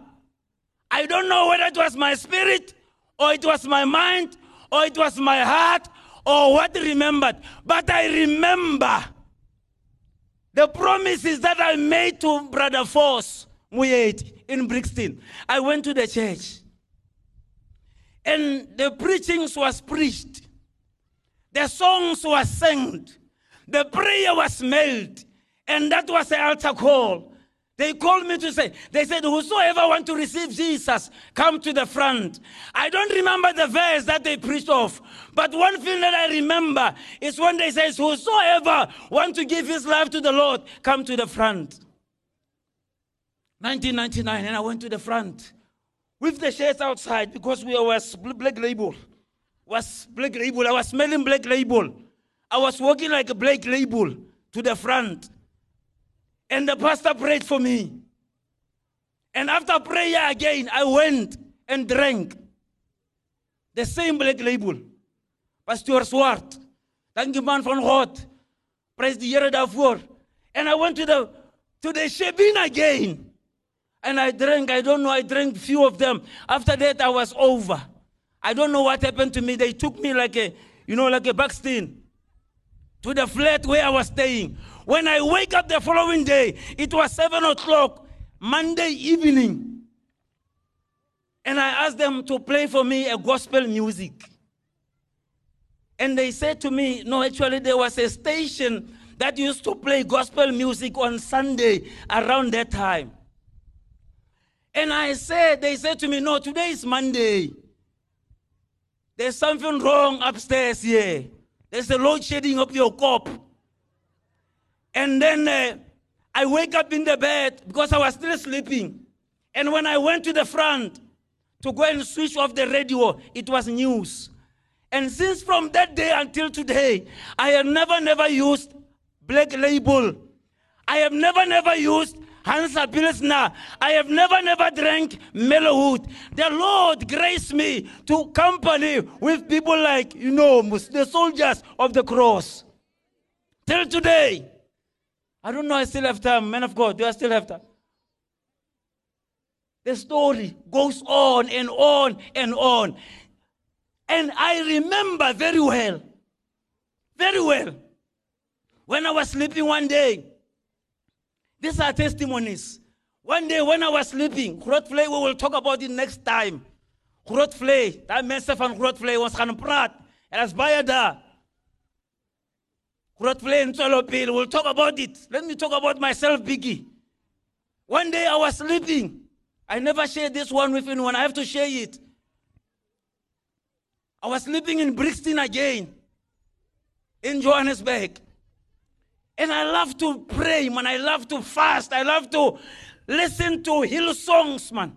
I don't know whether it was my spirit or it was my mind or it was my heart or what remembered. But I remember the promises that I made to Brother Force Muyet in Brixton. I went to the church and the preachings was preached. The songs were sung. The prayer was made. And that was the altar call. They called me to say, they said, whosoever want to receive Jesus, come to the front. I don't remember the verse that they preached off. But one thing that I remember is when they says, whosoever want to give his life to the Lord, come to the front. 1999, and I went to the front with the shirts outside because we was black label. Was black label. I was smelling black label. I was walking like a black label to the front. And the pastor prayed for me. And after prayer again, I went and drank the same black label. Pastor Swart. Man van God. Praise die Here daarvoor. And I went to the to the Shebin again. And I drank, I don't know, I drank few of them. After that, I was over. I don't know what happened to me. They took me like a, you know, like a backstein to the flat where I was staying. When I wake up the following day, it was seven o'clock, Monday evening. And I asked them to play for me a gospel music. And they said to me, no, actually, there was a station that used to play gospel music on Sunday around that time. And I said, they said to me, no, today is Monday. There's something wrong upstairs here. There's a load shedding of your cup. And then uh, I wake up in the bed because I was still sleeping. And when I went to the front to go and switch off the radio, it was news. And since from that day until today, I have never, never used black label. I have never, never used Hansa Pilsner. I have never, never drank Mellowwood. The Lord graced me to company with people like, you know, the soldiers of the cross. Till today. I don't know, I still have time. Man of God, do I still have time? The story goes on and on and on. And I remember very well, very well, when I was sleeping one day. These are testimonies. One day when I was sleeping, Groot Vlei, we will talk about it next time. Groot Vlei, dat mense van Groot Vlei ons gaan praat. En as baie daar. Groot Vlei en Tsolopil, we'll talk about it. Let me talk about myself, Biggie. One day I was sleeping. I never share this one with anyone. I have to share it. I was sleeping in Brixton again, in Johannesburg. And I love to pray, man. I love to fast. I love to listen to hill songs, man.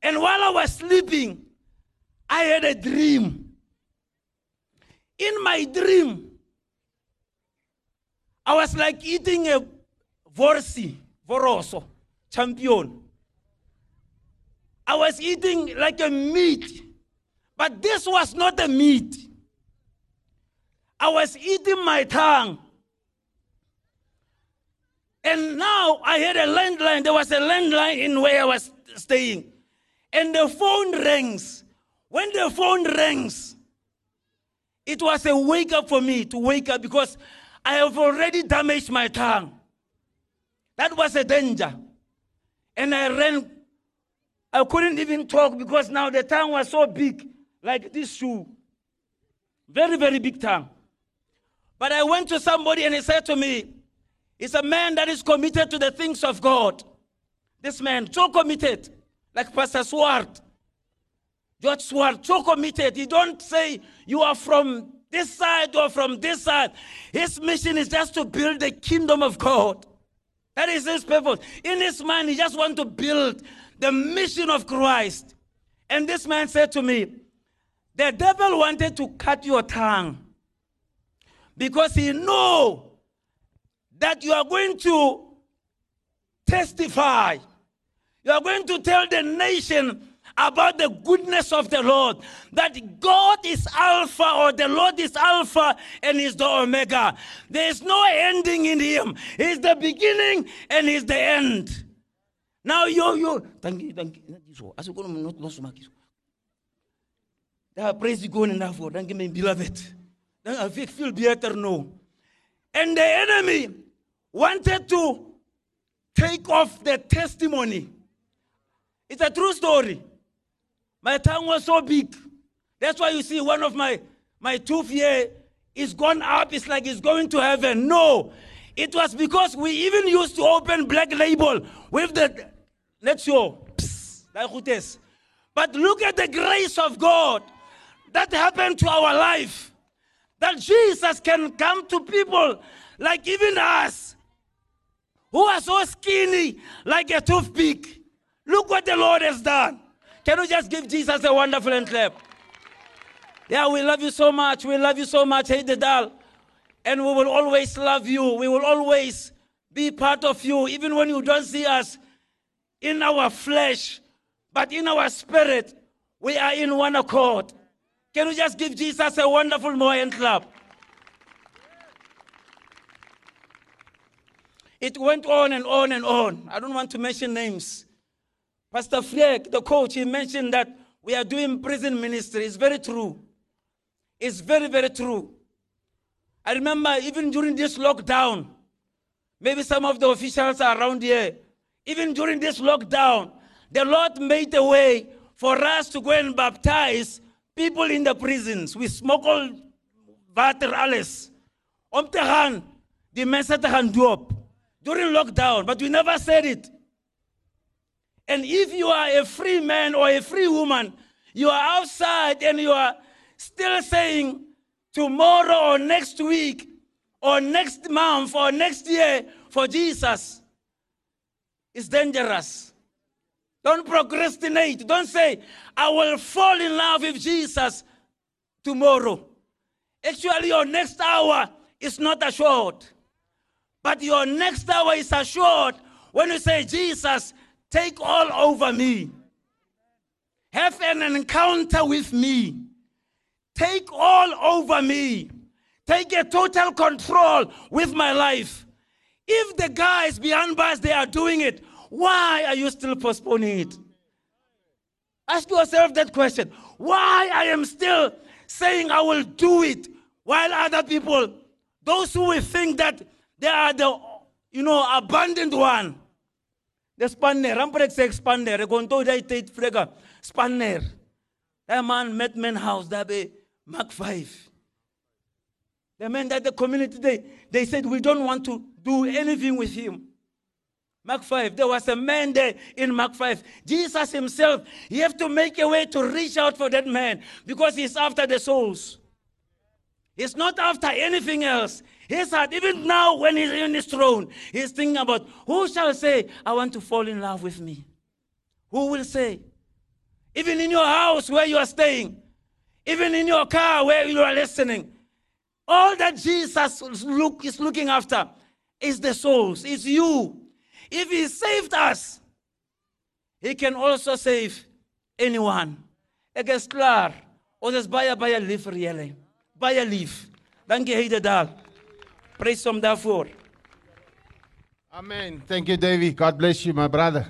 And while I was sleeping, I had a dream. In my dream, I was like eating a vorsi, voroso, champion. I was eating like a meat, but this was not a meat. I was eating my tongue. And now I had a landline. There was a landline in where I was staying. And the phone rings. When the phone rings, it was a wake up for me to wake up because I have already damaged my tongue. That was a danger. And I ran. I couldn't even talk because now the tongue was so big, like this shoe. Very, very big tongue. But I went to somebody and he said to me, He's a man that is committed to the things of God. This man, so committed, like Pastor Swart. George Swart, so committed. He don't say you are from this side or from this side. His mission is just to build the kingdom of God. That is his purpose. In his mind, he just wants to build the mission of Christ. And this man said to me, the devil wanted to cut your tongue because he know that you are going to testify. You are going to tell the nation about the goodness of the Lord. That God is Alpha or the Lord is Alpha and is the Omega. There is no ending in Him. He's the beginning and He's the end. Now you, you, thank you, thank you. As you go, not lost kiss. Daar praise God enough for. Thank you, my beloved. Then I feel better now. And the enemy wanted to take off the testimony. It's a true story. My tongue was so big. That's why you see one of my, my tooth here is gone up. It's like it's going to heaven. No. It was because we even used to open black label with the, let's show, like Gutes. But look at the grace of God that happened to our life. That Jesus can come to people like even us who are so skinny like a toothpick. Look what the Lord has done. Can you just give Jesus a wonderful hand clap? Yeah, we love you so much. We love you so much. Hey, Dedal. And we will always love you. We will always be part of you, even when you don't see us in our flesh, but in our spirit. We are in one accord. Can you just give Jesus a wonderful more clap? It went on and on and on. I don't want to mention names. Pastor Fleck, the coach, he mentioned that we are doing prison ministry. It's very true. It's very, very true. I remember even during this lockdown, maybe some of the officials are around here. Even during this lockdown, the Lord made a way for us to go and baptize people in the prisons. We smuggled water alles. Om te gaan, die mense te gaan doop during lockdown, but we never said it. And if you are a free man or a free woman, you are outside and you are still saying tomorrow or next week or next month or next year for Jesus, it's dangerous. Don't procrastinate. Don't say, I will fall in love with Jesus tomorrow. Actually, your next hour is not assured. But your next hour is assured when you say, Jesus, take all over me. Have an encounter with me. Take all over me. Take a total control with my life. If the guys behind bars they are doing it, why are you still postponing it? Ask yourself that question. Why I am still saying I will do it while other people, those who will think that they are the you know abandoned one. The spanner, pretty say spanner. I go to the state frega spanner. That man met men house that be Mark 5. The men that the community they, they said we don't want to do anything with him. Mark 5, there was a man there in Mark 5. Jesus himself, he have to make a way to reach out for that man because he's after the souls. He's not after anything else. His heart, even now when he's in his throne, he's thinking about who shall say, I want to fall in love with me? Who will say? even in your house where you are staying, even in your car where you are listening. All that Jesus look, is looking after is the souls, is you. If He saved us, He can also save anyone. Ek is klaar. Ons is baie baie lief vir julle. Baie lief. Dankie Heidedal. Prys hom daarvoor. Amen. Thank you Davey. God bless you my brother.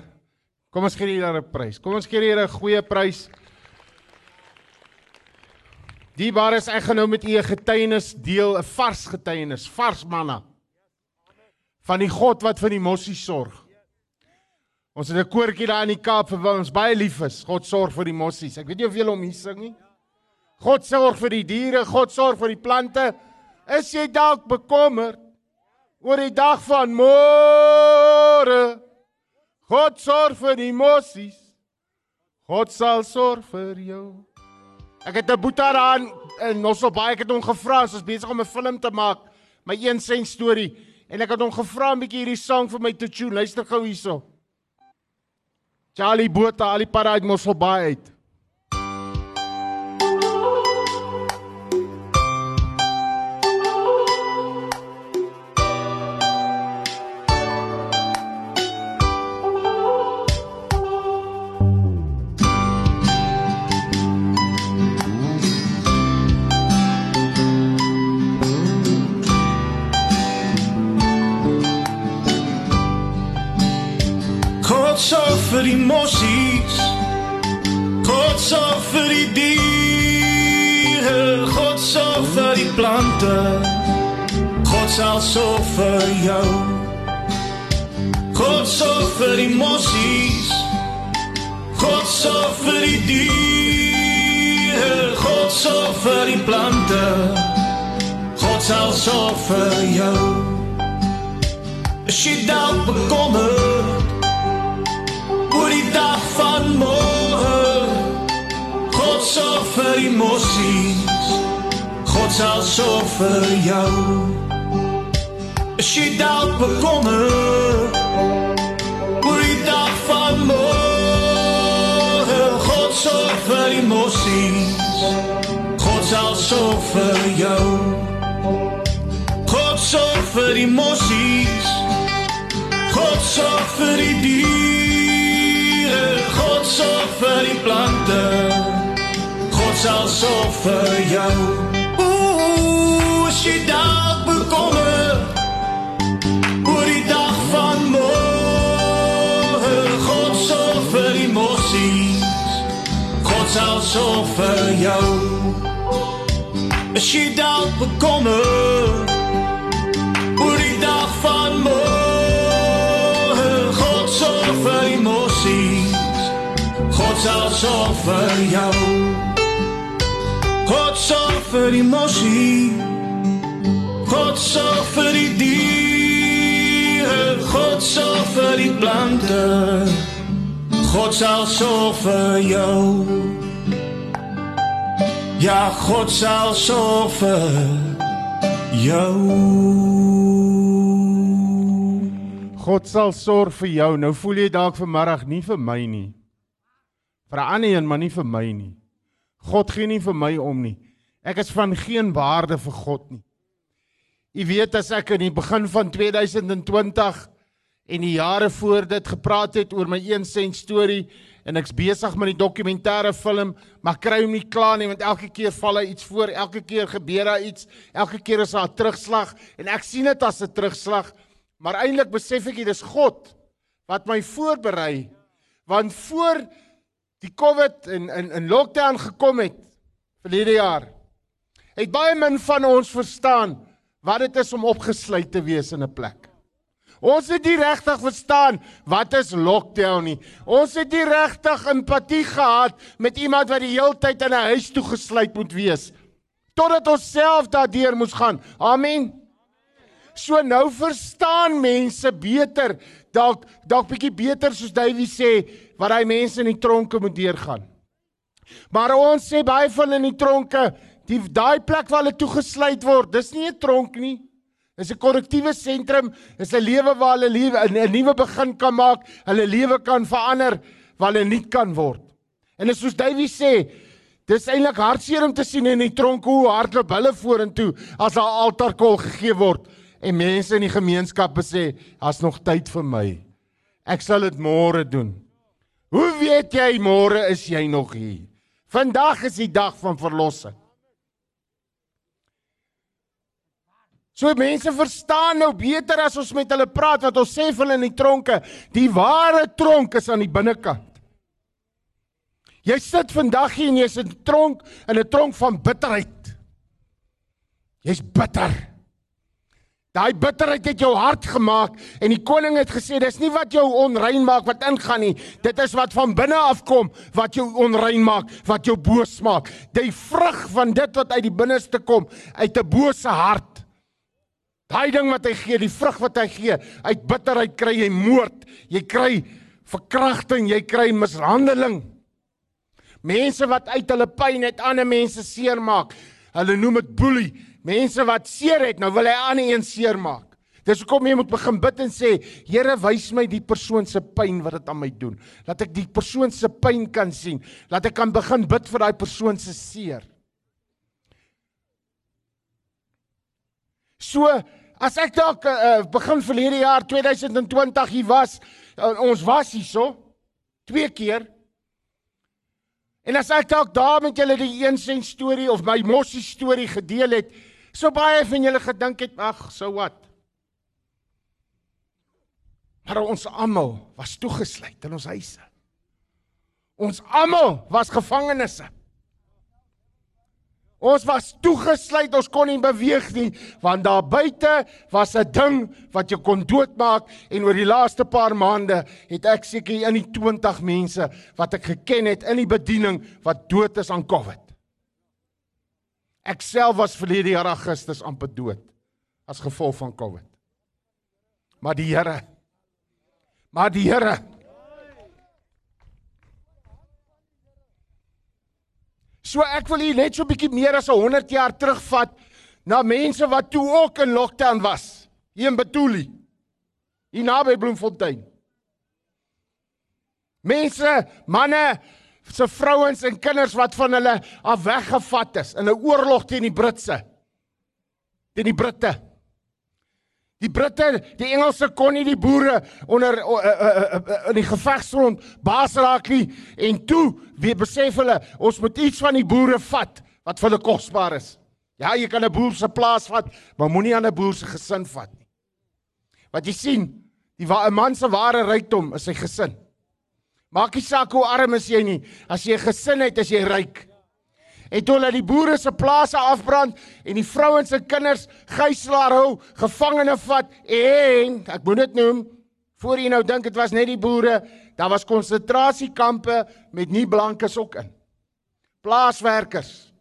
Kom ons gee hier 'n prys. Kom ons gee hier 'n goeie prys. Die waar is ek gaan nou met u 'n getuienis deel, 'n vars getuienis, vars manna. Van die God wat vir die mossie sorg. Ons het 'n koortjie daar in die Kaap vir ons baie lief is. God sorg vir die mossies. Ek weet nie of julle hom hier sing nie. God sorg vir die diere, God sorg vir die plante. Is jy dalk bekommerd oor die dag van môre? God sorg vir die mossies. God sal sorg vir jou. Ek het 'n boetie daar in Nosselbaai, ek het hom gevra, ons is besig om 'n film te maak, my een sent storie en ek het hom gevra 'n bietjie hierdie sang vir my te tune. Luister gou hierso. Charlie Botha, al die pad uit Mosselbaai uit. Vir die mossies. God sorg vir die diere. God sorg vir die plante. God sal sorg vir jou. God sorg vir die mossies. God sorg vir die diere. God sorg vir die plante. God sal sorg vir jou. As jy dalk bekommerd dag van môre. God sorg vir die mossies. God sal sorg vir jou. As jy dalk bekommerd oor die dag van môre. God sorg vir die mossies. God sal sorg vir jou. God sorg vir die mossies. God sorg vir die diere. God sorg vir die plante. God sal sorg vir jou. Ooh, as jy dalk bekommerd oor die dag van môre. God sorg vir die mossies. God sal sorg vir jou. As jy dalk bekommerd sal sorg vir jou. God sorg vir die mossie. God sorg vir die diere. God sorg vir die plante. God sal sorg vir jou. Ja, God sal sorg vir jou. God sal sorg vir jou. Nou voel jy dalk vanmiddag nie vir my nie. Vir 'n ander een, maar nie vir my nie. God gee nie vir my om nie. Ek is van geen waarde vir God nie. U weet as ek in die begin van 2020 en die jare voor dit gepraat het oor my 1 sent storie en ek's besig met die dokumentêre film, maar kry hom nie klaar nie want elke keer val hy iets voor, elke keer gebeur daar iets, elke keer is daar 'n terugslag en ek sien dit as 'n terugslag, maar eintlik besef ek dit is God wat my voorberei want voor die COVID en in in lockdown gekom het verlede jaar het baie min van ons verstaan wat dit is om opgesluit te wees in 'n plek. Ons het nie regtig verstaan wat is lockdown nie. Ons het nie regtig empatie gehad met iemand wat die heeltyd in 'n huis toegesluit moet wees totdat ons self daardeur moes gaan. Amen. So nou verstaan mense beter, dalk dalk bietjie beter soos Davey sê wat hy mense in die tronke moet deurgaan. Maar ons sê baie van in die tronke, die daai plek waar hulle toegesluit word, dis nie 'n tronk nie. Dis 'n korrektiewe sentrum, dis 'n lewe waar hulle 'n nuwe begin kan maak, hulle lewe kan verander, waar hulle nuut kan word. En is soos Davey sê, dis eintlik hartseer om te sien in die tronk hoe hardloop hulle vorentoe as daar altaarkol gegee word en mense in die gemeenskap sê, "Daar's nog tyd vir my. Ek sal dit môre doen." Hoe weet jy môre is jy nog hier? Vandag is die dag van verlossing. So mense verstaan nou beter as ons met hulle praat wat ons sê vir hulle in die tronke, die ware tronk is aan die binnekant. Jy sit vandag hier en jy's in tronk in 'n tronk van bitterheid. Jy's bitter. Daai bitterheid het jou hart gemaak en die koning het gesê dis nie wat jou onrein maak wat ingaan nie. Dit is wat van binne af kom wat jou onrein maak, wat jou boos maak. Die vrug van dit wat uit die binneste kom, uit 'n bose hart. Daai ding wat hy gee, die vrug wat hy gee, uit bitterheid kry jy moord, jy kry verkrachting, jy kry mishandeling. Mense wat uit hulle pyn net ander mense seermaak. Hulle noem dit boelie. Mense wat seer het, nou wil hy ander een seermaak. Dis hoekom jy moet begin bid en sê, Here, wys my die persoon se pyn wat dit aan my doen. Laat ek die persoon se pyn kan sien. Laat ek kan begin bid vir daai persoon se seer. So, as ek dalk uh, begin verlede jaar 2020 hier was, uh, ons was hierso twee keer En as ek dalk daar met julle die een sent storie of my mossie storie gedeel het, so baie van julle gedink het, ag, so wat. Maar ons almal was toegesluit in ons huise. Ons almal was gevangenes. Ons was toegesluit, ons kon nie beweeg nie, want daar buite was 'n ding wat jou kon doodmaak en oor die laaste paar maande het ek seker in die 20 mense wat ek geken het in die bediening wat dood is aan COVID. Ek self was verlede jaar Augustus amper dood as gevolg van COVID. Maar die Here Maar die Here So ek wil hier net so 'n bietjie meer as 100 jaar terugvat na mense wat toe ook in lockdown was. Hier in Betuli. Hier naby Bloemfontein. Mense, manne, se vrouens en kinders wat van hulle af weggevat is in 'n oorlog teen die Britse. Teen die Britte. Die Britte, die Engelse kon nie die boere onder uh, uh, uh, uh, in die gevegsgrond baas raak nie en toe weer besef hulle ons moet iets van die boere vat wat vir hulle kosbaar is. Ja, jy kan 'n boer se plaas vat, maar moenie aan 'n boer se gesin vat nie. Wat jy sien, die 'n man se ware rykdom is sy gesin. Maak nie saak hoe arm is jy nie, as jy 'n gesin het, is jy ryk toe hulle die boere se plase afbrand en die vrouens en kinders gijslaar hou, gevangene vat en ek moet dit noem, voor jy nou dink dit was net die boere, daar was konsentrasiekampe met nie blankes ook in. Plaaswerkers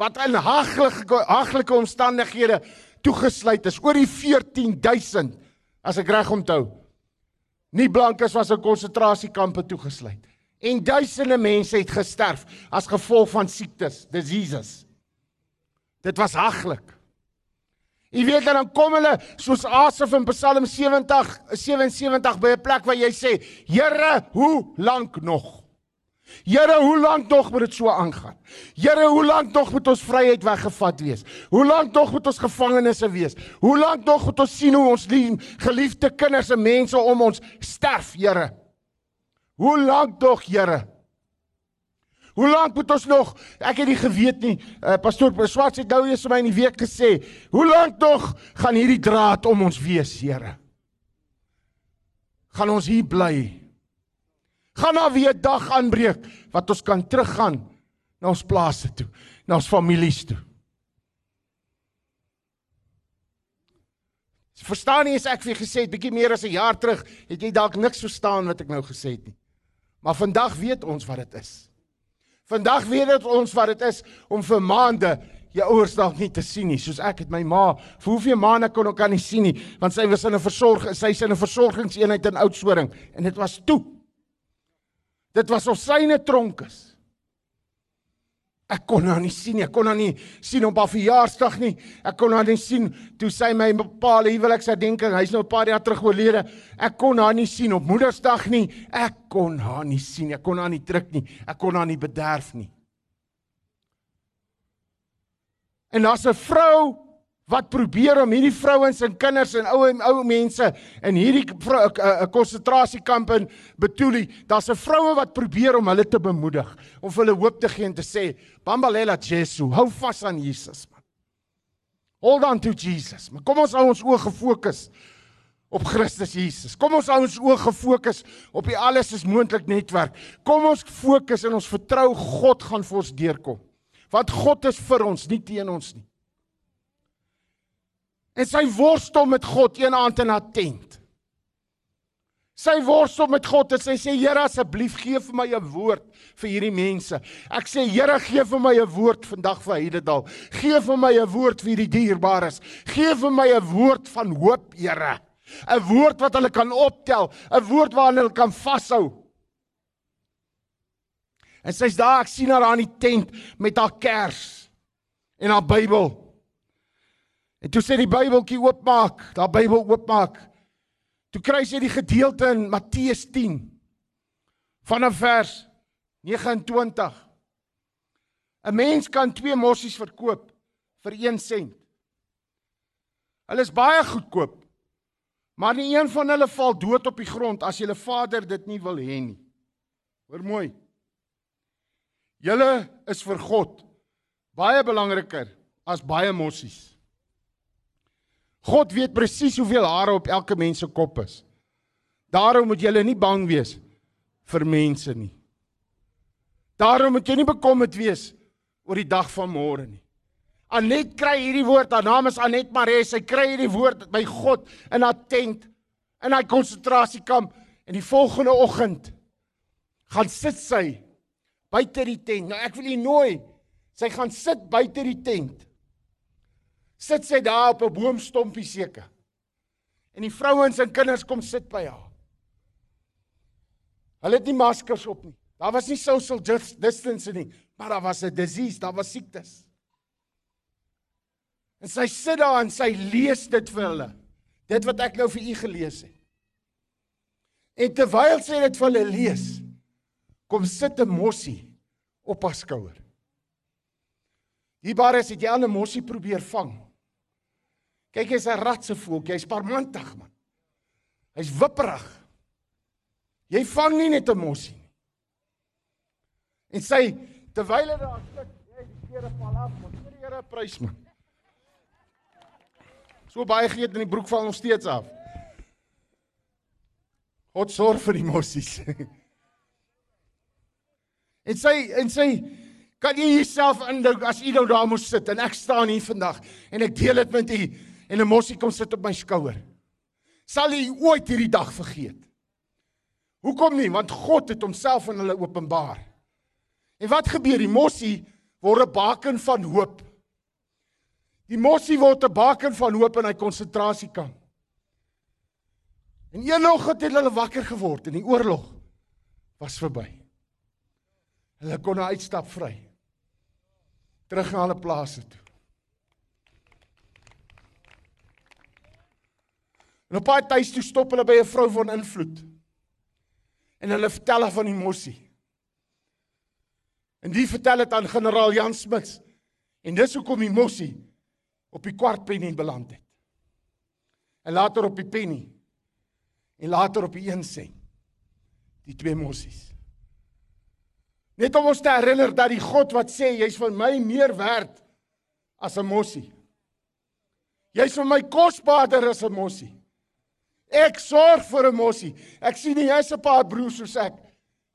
wat in haglike haglike omstandighede toegesluit is, oor die 14000 as ek reg onthou. Nie blankes was in konsentrasiekampe toegesluit en duisende mense het gesterf as gevolg van siektes, diseases. Dit was haglik. Jy weet dan kom hulle soos Asaf in Psalm 70 77 by 'n plek waar jy sê, Here, hoe lank nog? Here, hoe lank nog moet dit so aangaan? Here, hoe lank nog moet ons vryheid weggevat wees? Hoe lank nog moet ons gevangenes wees? Hoe lank nog moet ons sien hoe ons geliefde kinders en mense om ons sterf, Here? Hoe lank tog, Here? Hoe lank moet ons nog? Ek het nie geweet nie. Uh, Pastoor Swart het nou eers vir my in die week gesê, "Hoe lank tog gaan hierdie draad om ons wees, Here?" Gaan ons hier bly? Gaan daar weer dag aanbreek wat ons kan teruggaan na ons plase toe, na ons families toe? Verstaan nie as ek vir gesê het bietjie meer as 'n jaar terug, het jy dalk niks verstaan wat ek nou gesê het nie. Maar vandag weet ons wat dit is. Vandag weet dit ons wat dit is om vir maande jou ouers dalk nie te sien nie, soos ek het my ma vir hoeveel maande kon ek kan nie sien nie, want sy was in 'n versorging, sy's in 'n versorgingseenheid in Oudtshoorn en dit was toe. Dit was of syne tronk is. Ek kon haar nie sien nie. Ek kon haar nie sien op haar verjaarsdag nie. Ek kon haar nie sien toe sy my bepaalde huweliksherdenking, hy's nou 'n paar jaar terug oorlede. Ek kon haar nie sien op Moedersdag nie. Ek kon haar nie sien nie. Ek kon haar nie druk nie. Ek kon haar nie bederf nie. En daar's 'n vrou wat probeer om hierdie vrouens en kinders en ou ou mense in hierdie 'n- 'n 'n konsentrasiekamp in Betuli, daar's 'n vroue wat probeer om hulle te bemoedig, om hulle hoop te gee en te sê, "Bambalela Jesu, hou vas aan Jesus man. Hold on to Jesus." Maar kom ons hou ons oë gefokus op Christus Jesus. Kom ons hou ons oë gefokus op die alles is moontlik netwerk. Kom ons fokus en ons vertrou God gaan vir ons deurkom. Want God is vir ons, nie teen ons nie. En sy worstel met God een aand in haar tent. Sy worstel met God en sy sê Here asseblief gee vir my 'n woord vir hierdie mense. Ek sê Here gee vir my 'n woord vandag vir Heidedal. Gee vir my 'n woord vir hierdie dierbares. Gee vir my 'n woord van hoop, Here. 'n Woord wat hulle kan optel, 'n woord waaraan hulle kan vashou. En sy's daar, ek sien haar aan die tent met haar kers en haar Bybel. En toe sê die Bybeltjie oopmaak, daai Bybel oopmaak. Toe kry sy die gedeelte in Matteus 10 vanaf vers 29. 'n Mens kan twee mossies verkoop vir 1 sent. Hulle is baie goedkoop. Maar nie een van hulle val dood op die grond as julle Vader dit nie wil hê nie. Hoor mooi. Julle is vir God baie belangriker as baie mossies. God weet presies hoeveel hare op elke mens se kop is. Daarom moet jy nie bang wees vir mense nie. Daarom moet jy nie bekommerd wees oor die dag van môre nie. Anet kry hierdie woord, haar naam is Anet Maree, sy kry hierdie woord by God in haar tent in haar konsentrasiekamp en die volgende oggend gaan sit sy buite die tent. Nou ek wil u nooi. Sy gaan sit buite die tent. Sit sy daar op 'n boomstompie seker. En die vrouens en kinders kom sit by haar. Hulle het nie maskers op nie. Daar was nie social dis- distance nie, maar daar was 'n disease, daar was siektes. En sy sit daar en sy lees dit vir hulle. Dit wat ek nou vir u gelees het. En terwyl sy dit vir hulle lees, kom sit 'n mossie op haar skouer. Die bares het jy al 'n mossie probeer vang. Kyk, hy's 'n ratse voeltjie, hy's parmantig man. Hy's wipperig. Jy vang nie net 'n mossie nie. En sy terwyl hy daar sit, jy die klere val af, maar vir die Here prys man. So baie geet in die broek val nog steeds af. God sorg vir die mossies. en sy en sy kan jy jouself indink as u nou daar moes sit en ek staan hier vandag en ek deel dit met u en 'n mossie kom sit op my skouer. Sal u ooit hierdie dag vergeet? Hoekom nie? Want God het homself aan hulle openbaar. En wat gebeur? Die mossie word 'n baken van hoop. Die mossie word 'n baken van hoop in hy konsentrasiekamp. En eendag het hulle wakker geword en die oorlog was verby. Hulle kon nou uitstap vry. Terug na hulle plase toe. En op pad tuis toe stop hulle by 'n vrou van invloed. En hulle vertel haar van die mossie. En die vertel dit aan generaal Jan Smuts. En dis hoekom die mossie op die kwart penny beland het. En later op die penny. En later op die 1 sent. Die twee mossies. Net om ons te herinner dat die God wat sê jy's vir my meer werd as 'n mossie. Jy's vir my kosbaarder as 'n mossie. Ek sorg vir 'n mossie. Ek sien nie jy's 'n paar broers soos ek.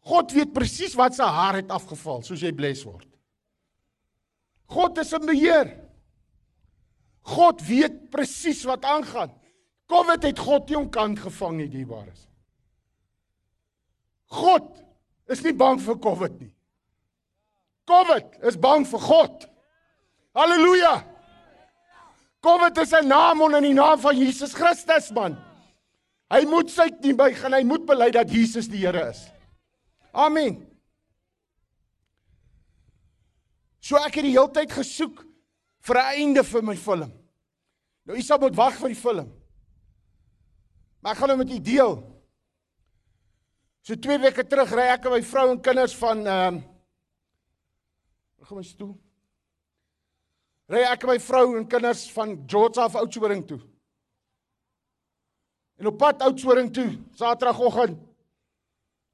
God weet presies wat sy haar het afgeval soos jy bles word. God is in beheer. God weet presies wat aangaan. COVID het God nie omkant gevang nie, dierbares. God is nie bang vir COVID nie. COVID is bang vir God. Halleluja. COVID is 'n naam onder die naam van Jesus Christus, man. Hy moet sy knie buig en hy moet bely dat Jesus die Here is. Amen. So ek het die hele tyd gesoek vir 'n einde vir my film. Nou Isa moet wag vir die film. Maar ek gaan nou met u deel. So 2 weke terug ry ek en my vrou en kinders van ehm um, gaan my stoel? Ry ek en my vrou en kinders van George af Oudtshoorn toe. En op pad Oudtshoorn toe, Saterdagoggend,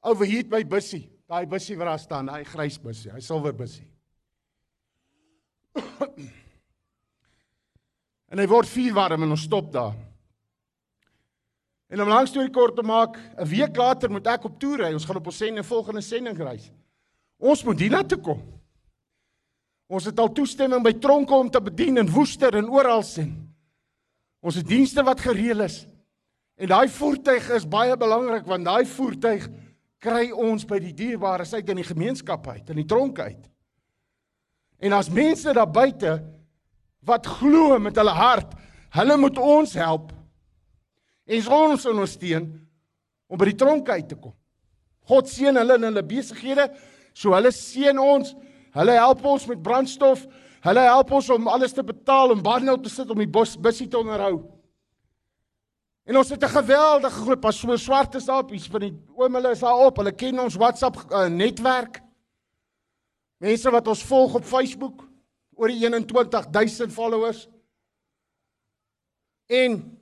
overheat my bussie. Daai bussie wat daar staan, daai grys bussie, daai silwer bussie. en hy word vuur warm en ons stop daar. En om lank storie kort te maak, 'n week later moet ek op toer ry. Ons gaan op ons sending volgende sending reis. Ons moet hiernatoe kom. Ons het al toestemming by tronke om te bedien in Woester en oral sien. Ons het dienste wat gereël is. En daai voertuig is baie belangrik want daai voertuig kry ons by die dierbares uit in die gemeenskap uit, in die tronke uit. En as mense daar buite wat glo met hulle hart, hulle moet ons help. En ons ondersteun om by die tronke uit te kom. God seën hulle in hulle besighede, so hulle seën ons. Hulle help ons met brandstof. Hulle help ons om alles te betaal om bande op te sit om die bus bussie te onderhou. En ons het 'n geweldige groep pas so swart is daar op, iets van die oom hulle is daar op. Hulle ken ons WhatsApp uh, netwerk. Mense wat ons volg op Facebook, oor die 21000 followers. En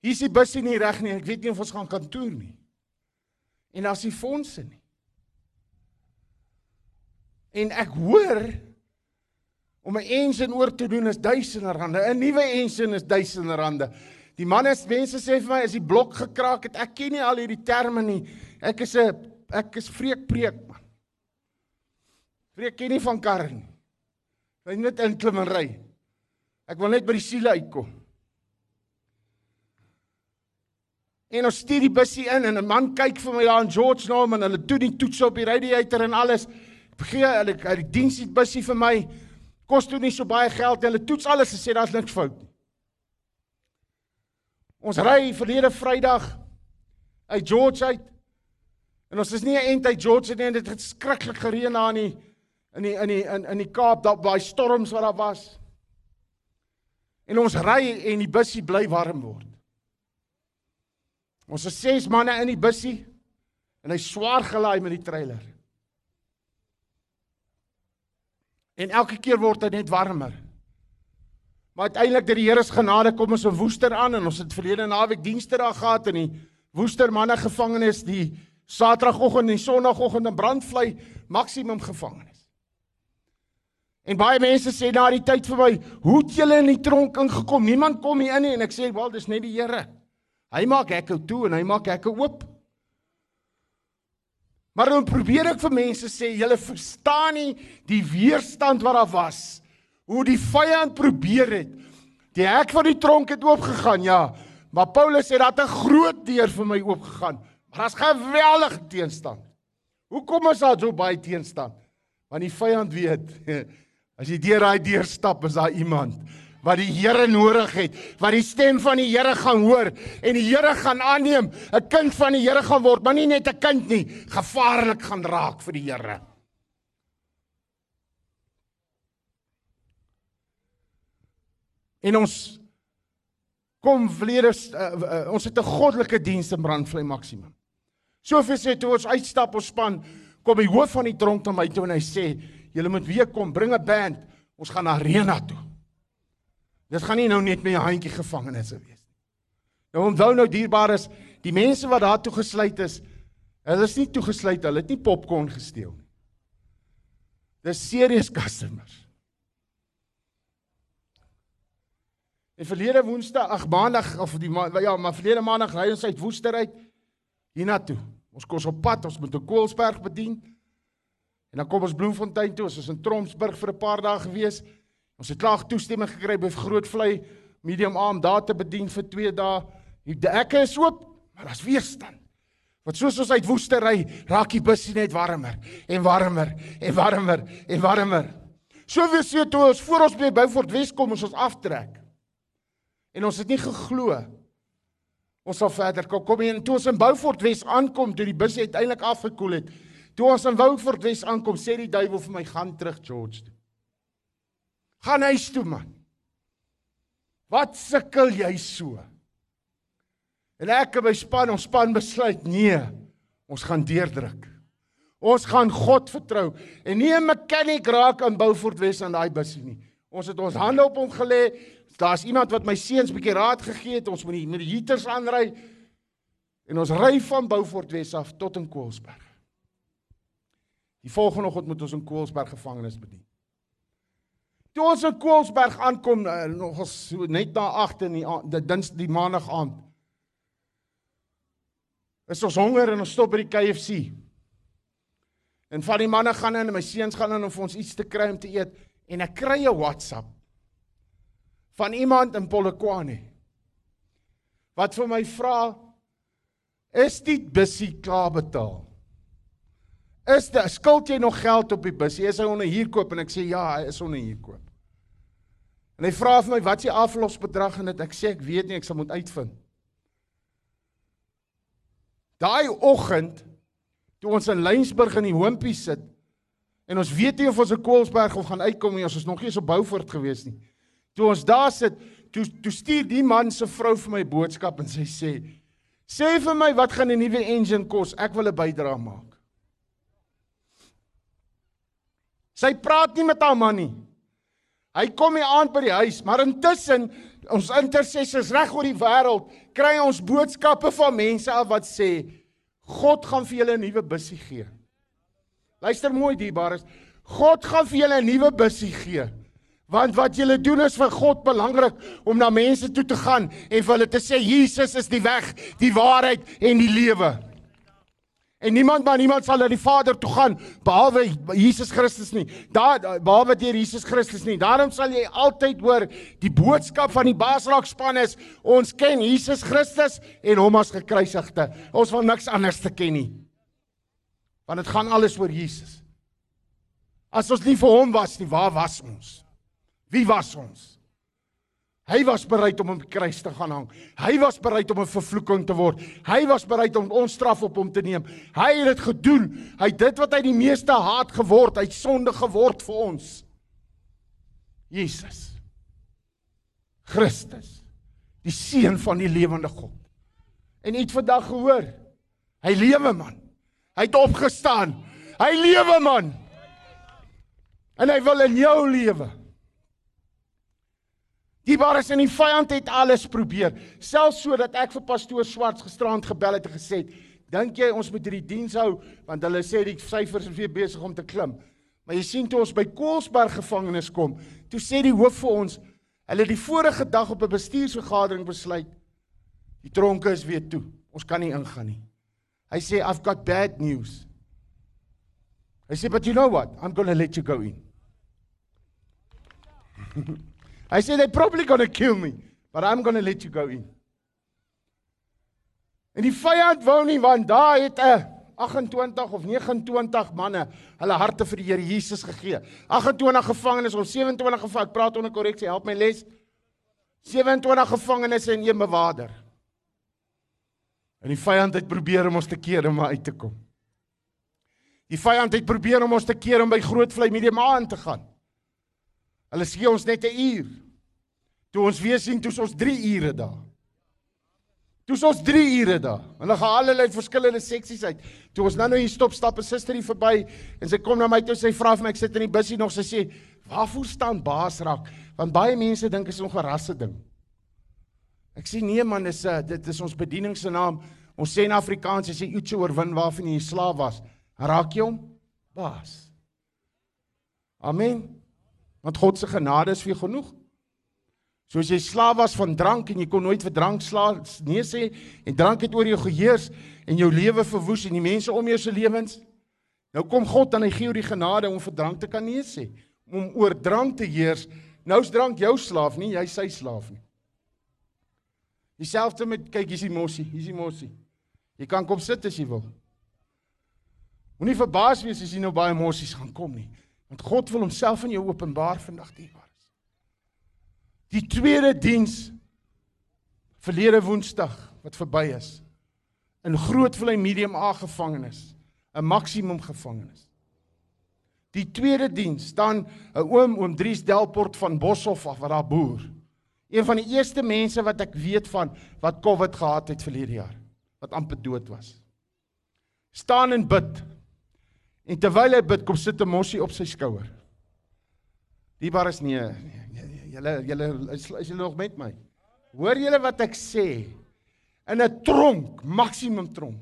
hier is die bussie nie reg nie. Ek weet nie of ons gaan kan toer nie. En daar's nie fondse nie. En ek hoor om 'n enjin oor te doen is duisende rande. 'n Nuwe enjin is duisende rande. Die manne mense sê vir my is die blok gekraak het. Ek ken nie al hierdie terme nie. Ek is 'n ek is vreekpreek man. Vreek ken nie van karre nie. Hy net inklim en ry. Ek wil net by die siele uitkom. En ons stuur die bussie in en 'n man kyk vir my daar in George naam en hulle doen die toets op die radiator en alles. Gee hulle hy die diens die bussie vir my. Kos toe nie so baie geld. Hulle toets alles en sê daar's niks fout nie. Ons ry verlede Vrydag uit George uit. En ons is nie 'n ent uit George nie en dit het skrikkelik gereën daar in die in die in die in, in die Kaap daar baie storms wat daar was. En ons ry en die bussie bly warm word. Ons is ses manne in die bussie en hy swaar gelaai met die trailer. En elke keer word dit net warmer. Maar uiteindelik deur die Here se genade kom ons in Woester aan en ons het verlede naweek dienste daar gehad in die Woester manne gevangenis die Saterdagoggend en Sondagoggend in brandvlei maksimum gevangenis. En baie mense sê na die tyd vir my, "Hoe het julle in die tronk ingekom? Niemand kom hier in nie." En ek sê, "Wel, dis net die Here. Hy maak hekke toe en hy maak hekke oop." Maar dan probeer ek vir mense sê, "Julle verstaan nie die weerstand wat daar was. Hoe die vyand probeer het. Die hek van die tronk het oopgegaan, ja. Maar Paulus sê dat 'n groot deur vir my oopgegaan. Maar daar's geweldige teenstand. Hoekom is daar so baie teenstand? Want die vyand weet As jy deur daai deur stap, is daar iemand wat die Here nodig het, wat die stem van die Here gaan hoor en die Here gaan aanneem, 'n kind van die Here gaan word, maar nie net 'n kind nie, gevaarlik gaan raak vir die Here. En ons kom vlede uh, uh, ons het 'n goddelike diens in Brandvlei Maksimum. Sofie sê toe ons uitstap ons span, kom die hoof van die tronk na my toe en hy sê Julle moet weer kom, bring 'n band. Ons gaan arena toe. Dit gaan nie nou net met 'n handjie gevangenes wees nie. Nou onthou nou dierbaar is, die mense wat daar toe gesluit is, hulle is nie toegesluit, hulle het nie popcorn gesteel nie. Dis serious customers. En verlede Woensdag, ag Maandag of die ma ja, maar verlede Maandag ry ons uit Woester uit hiernatoe. Ons kos op pad, ons moet 'n Koelsberg bedien. En dan kom ons Bloemfontein toe, ons is in Tromsburg vir 'n paar dae gewees. Ons het klaar toestemming gekry by Grootvlei Medium A om daar te bedien vir 2 dae. Die hekke is oop, maar daar's weerstand. Want soos ons uit Woester ry, raak die busie net warmer en warmer en warmer en warmer. So wees dit toe ons voor ons by Beaufort Wes kom ons ons aftrek. En ons het nie geglo ons sal verder kom kom en toe ons in Beaufort Wes aankom toe die bus uiteindelik afgekoel het Toe ons in Woufort Wes aankom, sê die duiwel vir my gaan terug George toe. Gaan huis toe man. Wat sukkel jy so? En ek en my span, ons span besluit nee, ons gaan deurdruk. Ons gaan God vertrou en nie 'n mechanic raak in Beaufort Wes aan daai busie nie. Ons het ons hande op hom gelê. Daar's iemand wat my seuns bietjie raad gegee het. Ons moet die met die heaters aanry en ons ry van Beaufort Wes af tot in Koelsberg. Die volgende oggend moet ons in Koelsberg gevangenis bedien. Toe ons in Koelsberg aankom, uh, nog so net na 8 in die dins die maandag aand. Is ons honger en ons stop by die KFC. En van die manne gaan in en my seuns gaan in om vir ons iets te kry om te eet en ek kry 'n WhatsApp van iemand in Polokwane wat vir my vra is die busie klaar betaal? Is dit skuld jy nog geld op die busie? Is hy onder huurkoop en ek sê ja, hy is onder huurkoop. En hy vra vir my wat is die aflosbedrag en dit ek sê ek weet nie, ek sal moet uitvind. Daai oggend toe ons in Lensburg in die Hompie sit en ons weet nie of ons in Koelsberg of gaan uitkom nie, ons is nog nie so Beaufort gewees nie. Toe ons daar sit, toe toe stuur die man se vrou vir my boodskap en sy sê: "Sê vir my wat gaan 'n nuwe engine kos? Ek wil 'n bydrae maak." Sy praat nie met haar man nie. Hy kom hier aan by die huis, maar intussen ons intercessors reg oor die wêreld kry ons boodskappe van mense af wat sê God gaan vir julle 'n nuwe bussie gee. Luister mooi dierbares. God gaan vir julle 'n nuwe bussie gee. Want wat julle doen is vir God belangrik om na mense toe te gaan en vir hulle te sê Jesus is die weg, die waarheid en die lewe. En niemand maar niemand sal na die Vader toe gaan behalwe Jesus Christus nie. Daar behalwe deur Jesus Christus nie. Daarom sal jy altyd hoor die boodskap van die Basraak span is ons ken Jesus Christus en hom as gekruisigde. Ons wil niks anders te ken nie. Want dit gaan alles oor Jesus. As ons nie vir hom was nie, waar was ons? Wie was ons? Hy was bereid om op die kruis te gaan hang. Hy was bereid om 'n vervloeking te word. Hy was bereid om ons straf op hom te neem. Hy het dit gedoen. Hy het dit wat hy die meeste haat geword, hy het sonde geword vir ons. Jesus. Christus. Die seun van die lewende God. En iets vandag gehoor. Hy lewe man. Hy het opgestaan. Hy lewe man. En hy wil in jou lewe. Die bares in die vyand het alles probeer, selfs sodat ek vir pastoor Swarts gisterand gebel het en gesê het, "Dink jy ons moet hierdie diens hou want hulle sê die syfers is weer besig om te klim." Maar jy sien toe ons by Koelsberg gevangenis kom, toe sê die hoof vir ons, hulle het die vorige dag op 'n bestuursvergadering besluit, die tronke is weer toe. Ons kan nie ingaan nie. Hy sê, "I've got bad news." Hy sê, "But you know what? I'm going to let you go in." I said, they're probably going to kill me, but I'm going to let you go in. En die vyand wou nie want daar het 'n 28 of 29 manne hulle harte vir die Here Jesus gegee. 28 gevangenes of 27 gevang, ek praat onder korreksie, help my les. 27 gevangenes en een bewaarder. En die vyand het probeer om ons te keer om uit te kom. Die vyand het probeer om ons te keer om by Grootvlei Medium aan te gaan. Hulle gee ons net 'n uur. Toe ons weer sien, toe ons 3 ure daar. Toe ons 3 ure daar. Hulle gaan allerlei verskillende seksies uit. Toe ons nou nou hier stop, stap 'n suster hier verby en sy kom na my toe sy vra vir my ek sit in die busie nog sy sê, "Waarvoor staan Baasrak?" Want baie mense dink is 'n gerasse ding. Ek sê nee man, dis 'n dit is ons bediening se naam. Ons sê in Afrikaans as jy iets oorwin waarvan jy 'n slaaf was, raak jy hom baas. Amen. Want God se genade is vir jou genoeg. Soos jy slaaf was van drank en jy kon nooit vir drank slaaf nee sê en drank het oor jou geheers en jou lewe verwoes en die mense om jou se lewens. Nou kom God en hy gee jou die genade om vir drank te kan nee sê, om oor drank te heers. Nou's drank jou slaaf nie, jy sy slaaf nie. Dieselfde met kyk hier's die mossie, hier's die mossie. Jy kan kom sit as jy wil. Moenie verbaas wees as jy nou baie mossies gaan kom nie. Want God wil homself aan jou openbaar vandag dierbaar is. Die tweede diens verlede Woensdag wat verby is in Grootvlei Medium A gevangenis. 'n maksimum gevangenis. Die tweede diens staan 'n oom oom Dries Delport van Boshoff af wat daar boer. Een van die eerste mense wat ek weet van wat COVID gehad het verlede jaar, wat amper dood was. Staan en bid. En terwyl hy bid, kom sit 'n mossie op sy skouer. Die bar is nee, nee, julle julle is, is julle nog met my? Hoor julle wat ek sê? In 'n tronk, maksimum tronk.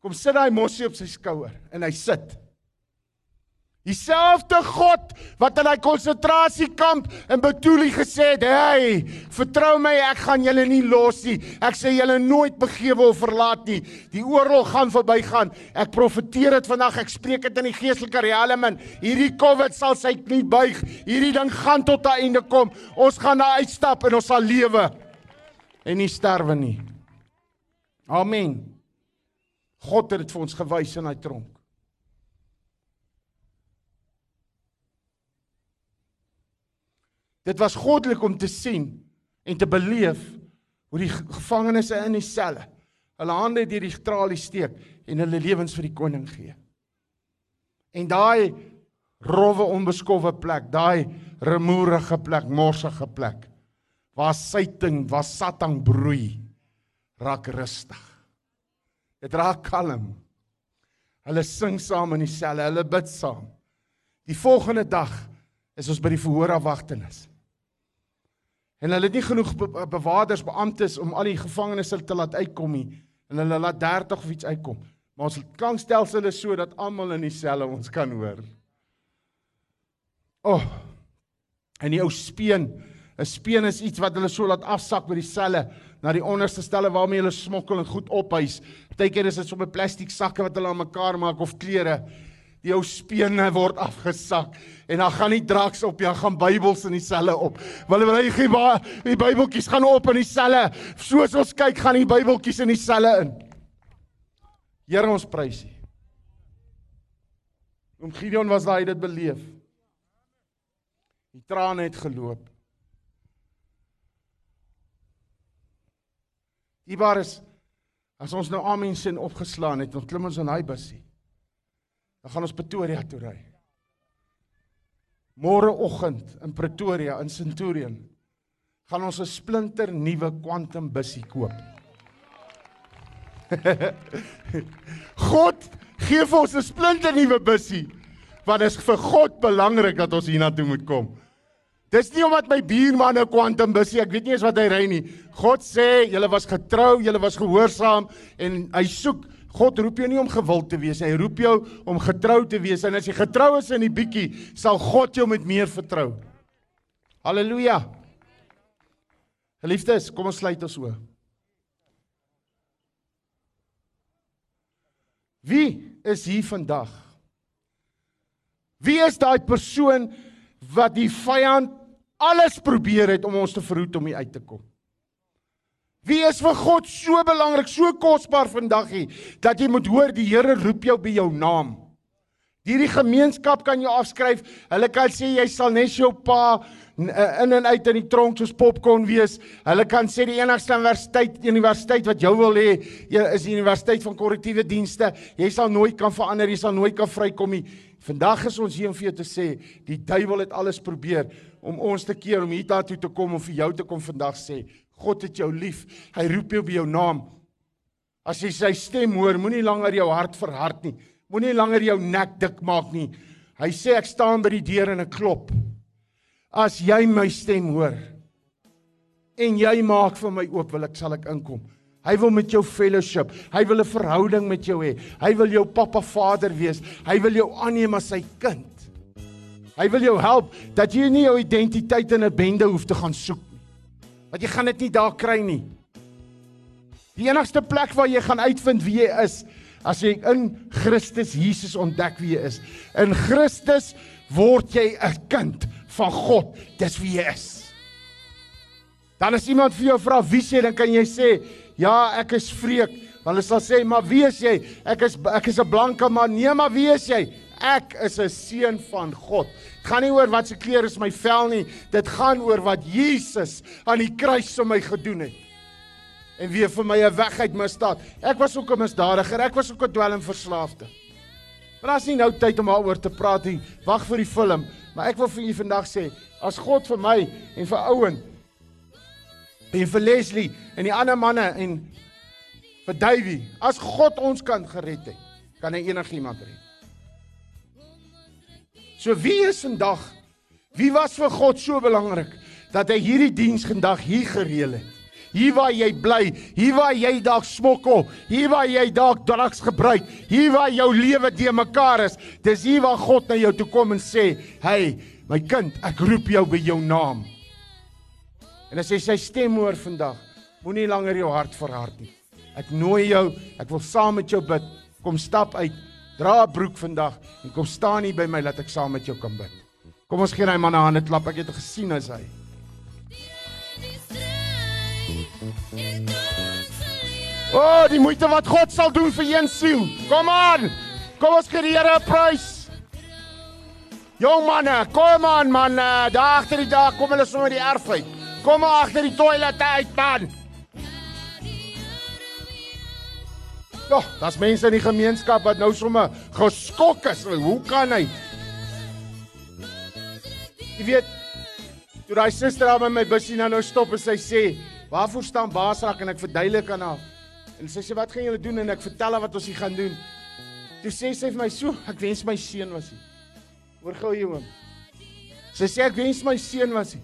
Kom sit daai mossie op sy skouer en hy sit. Dieselfde God wat in daai konsentrasiekamp in Betuli gesê het, "Hey, vertrou my, ek gaan julle nie los nie. Ek sê julle nooit begewe of verlaat nie. Die oorlog gaan verbygaan. Ek profeteer dit vandag. Ek spreek dit in die geestelike riem in. Hierdie COVID sal sy knie buig. Hierdie ding gaan tot 'n einde kom. Ons gaan daar uitstap en ons sal lewe en nie sterwe nie." Amen. God het dit vir ons gewys in daai tronk. Dit was goddelik om te sien en te beleef hoe die gevangenes in die selle hulle hande deur die tralie steek en hulle lewens vir die koning gee. En daai rowwe onbeskowwe plek, daai remoerige plek, morsige plek waar syting, waar satang broei, raak rustig. Dit raak kalm. Hulle sing saam in die selle, hulle bid saam. Die volgende dag is ons by die verhoorafwagtenis. En hulle het nie genoeg be bewakers, beamptes om al die gevangenes te laat uitkom nie. En hulle laat 30 of iets uitkom. Maar ons klankstelsel is so dat almal in die selle ons kan hoor. O. Oh, en die ou speen, 'n speen is iets wat hulle so laat afsak by die selle na die onderste stelle waarmee hulle smokkel en goed ophuis. Partykeer is dit sommer plastiek sakke wat hulle aan mekaar maak of klere die ou spene word afgesak en dan gaan nie draks op ja gaan Bybels in die selle op. Wil hy gee die Bybeltjies gaan op in die selle. Soos ons kyk gaan die Bybeltjies in die selle in. Here ons prys U. Oom Gideon was daai dit beleef. Die trane het geloop. Die waar is as ons nou amen sin opgeslaan het, dan klim ons in hy busie. Dan gaan ons Pretoria toe ry. Môreoggend in Pretoria in Centurion gaan ons 'n splinter nuwe Quantum busie koop. God gee vir ons 'n splinter nuwe busie. Want dit is vir God belangrik dat ons hiernatoe moet kom. Dis nie omdat my buurman 'n Quantum busie, ek weet nie eens wat hy ry nie. God sê, julle was getrou, julle was gehoorsaam en hy soek God roep jou nie om gewild te wees, hy roep jou om getrou te wees en as jy getrou is in die bietjie, sal God jou met meer vertrou. Halleluja. Geliefdes, kom ons sluit ons oë. Wie is hier vandag? Wie is daai persoon wat die vyand alles probeer het om ons te verhoed om hier uit te kom? Wie is vir God so belangrik, so kosbaar vandag hier dat jy moet hoor die Here roep jou by jou naam. Hierdie gemeenskap kan jou afskryf. Hulle kan sê jy sal net jou pa in en uit in die tronk soos popcorn wees. Hulle kan sê die enigste universiteit universiteit wat jou wil hê, is die universiteit van korrektiewe dienste. Jy sal nooit kan verander, jy sal nooit kan vrykom nie. Vandag is ons hier om vir jou te sê, die duiwel het alles probeer om ons te keer om hier toe te kom om vir jou te kom vandag sê, God het jou lief. Hy roep jou by jou naam. As jy sy stem hoor, moenie langer jou hart verhard nie. Moenie langer jou nek dik maak nie. Hy sê ek staan by die deur en ek klop. As jy my stem hoor en jy maak vir my oop, wil ek sal ek inkom. Hy wil met jou fellowship. Hy wil 'n verhouding met jou hê. Hy wil jou pappa vader wees. Hy wil jou aanneem as sy kind. Hy wil jou help dat jy nie jou identiteit in 'n bende hoef te gaan soek Want jy gaan dit nie daar kry nie. Die enigste plek waar jy gaan uitvind wie jy is, as jy in Christus Jesus ontdek wie jy is. In Christus word jy 'n kind van God. Dis wie jy is. Dan as iemand vir jou vra wie jy, dan kan jy sê, "Ja, ek is vreek." Want hulle sal sê, "Maar wie is jy?" "Ek is ek is 'n blanke man." "Nee, maar wie is jy?" Ek is 'n seun van God. Dit gaan nie oor wat se kleur is my vel nie. Dit gaan oor wat Jesus aan die kruis vir my gedoen het. En wie vir my 'n weg uit misdaad. Ek was ook 'n misdadiger. Ek was ook 'n dwelmverslaafde. Maar daar's nie nou tyd om daaroor te praat nie. Wag vir die film. Maar ek wil vir julle vandag sê, as God vir my en vir Ouen en vir Leslie en die ander manne en vir Davey, as God ons kan gered het, kan hy enigiemand red. So wie is vandag? Wie was vir God so belangrik dat hy hierdie diens vandag hier gereël het? Hier waar jy bly, hier waar jy dalk smokkel, hier waar jy dalk drugs gebruik, hier waar jou lewe te mekaar is, dis hier waar God na jou toe kom en sê, "Hey, my kind, ek roep jou by jou naam." En as jy sy stem hoor vandag, moenie langer jou hart verhard nie. Ek nooi jou, ek wil saam met jou bid. Kom stap uit, dra 'n broek vandag en kom staan hier by my laat ek saam met jou kan bid. Kom ons gee hy man 'n hande klap. Ek het gesien as hy. O, oh, die moeite wat God sal doen vir een siel. Kom aan. Kom ons gee die Here 'n prys. Jong manne, kom aan man, daar agter die dak kom hulle sommer die erf uit. Kom maar agter die toilet uit man. Ja, daar's mense in die gemeenskap wat nou sommer geskok is. Hoe kan hy? Jy weet, toe daai suster aan my busie nou nou stop en sy sê, "Waarvoor staan Baasrak?" en ek verduidelik aan haar. En sy sê, "Wat gaan julle doen?" en ek vertel haar wat ons hier gaan doen. Toe sê sy vir my, "So, ek wens my seun was hier." Hoor gou jy oom. Sy sê ek wens my seun was hier.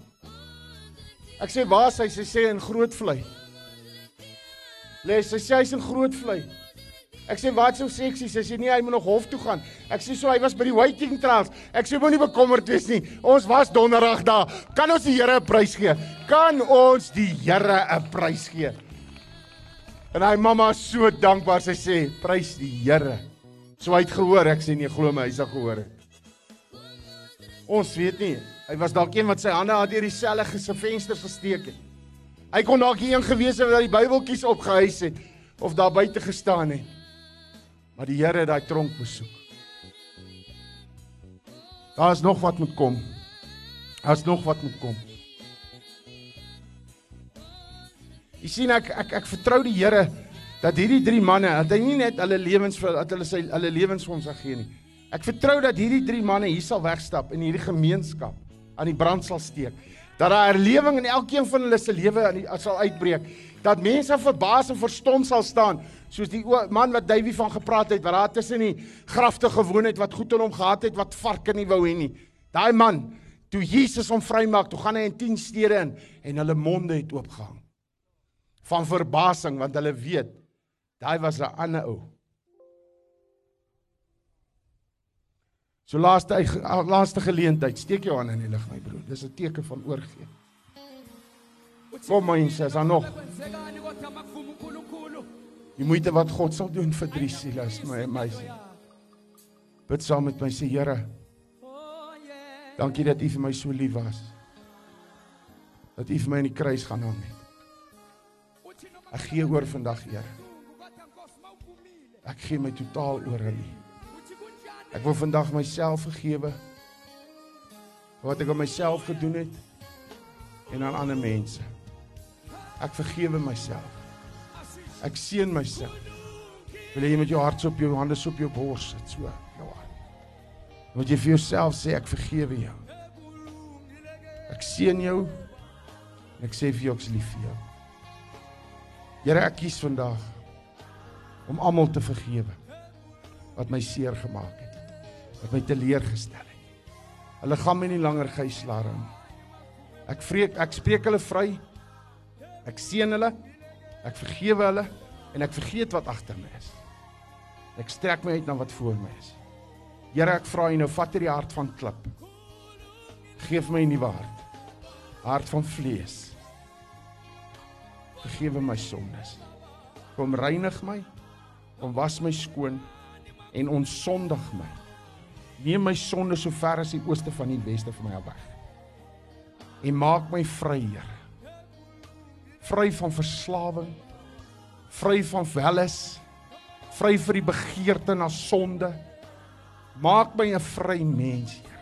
Ek sê, "Waar is hy?" Sy sê in Grootvlei. Les, sy sê hy's in Grootvlei. Ek sê wat sou seksie? Sy sê nee, hy moet nog hof toe gaan. Ek sê so hy was by die waiting trials. Ek sê moenie bekommerd wees nie. Ons was donderdag daar. Kan ons die Here 'n prys gee? Kan ons die Here 'n prys gee? En hy mamma is so dankbaar. Sy sê prys die Here. So hy het gehoor. Ek sê nee, glo my, hy's al gehoor. het. Ons weet nie. Hy was dalk een wat sy hande aan deur dieselfde se vensters gesteek het. Hy kon dalk een gewees het wat die Bybeltjies opgehuis het of daar buite gestaan het. Maar die Here het daai tronk besoek. Daar's nog wat moet kom. Daar's nog wat moet kom. Jy sien ek ek ek vertrou die Here dat hierdie drie manne, dat hy nie net hulle lewens vir dat hulle sy hulle lewens vir ons sal gee nie. Ek vertrou dat hierdie drie manne hier sal wegstap in hierdie gemeenskap aan die brand sal steek. Dat daar herlewing in elkeen van hulle se lewe sal uitbreek. Dat mense verbaas en verstom sal staan soos die man wat Davey van gepraat het wat daar tussen die grafte gewoon het wat goed in hom gehad het wat varke nie wou hê nie. Daai man, toe Jesus hom vrymaak, toe gaan hy in 10 stede in en hulle monde het oopgehang. Van verbasing want hulle weet daai was 'n ander ou. So laaste laaste geleentheid, steek jou hand in die lug my broer. Dis 'n teken van oorgee. Kom mense, is daar nog die moeite wat God sal doen vir drie siele is my amazing. Bid saam met my sê Here. Dankie dat U vir my so lief was. Dat U vir my in die kruis gaan hang het. Ek gee oor vandag, Here. Ek gee my totaal oor aan U. Ek wil vandag myself vergewe wat ek aan myself gedoen het en aan ander mense. Ek vergewe myself. Ek seën myself. Wil jy met jou hart op jou hande op jou bors sit so jou hart. Moet jy vir jouself sê ek vergewe jou. Ek seën jou ek sê vir jou ek's lief vir jou. Here ek kies vandag om almal te vergewe wat my seer gemaak het. Wat my teleurgestel het. Hulle gaan my nie langer gijslaar nie. Ek vreek ek spreek hulle vry. Ek seën hulle. Ek vergewe hulle en ek vergeet wat agter my is. Ek strek my uit na wat voor my is. Here, ek vra U nou, vat hierdie hart van klip. Geef my 'n nuwe hart. Hart van vlees. Vergewe my sondes. Kom reinig my. Kom was my skoon en onsondig my. Neem my sonde so ver as die ooste van die weste van my af weg. En maak my vry, Here. Vry van verslawing, vry van welis, vry vir die begeerte na sonde. Maak my 'n vry mens, Here.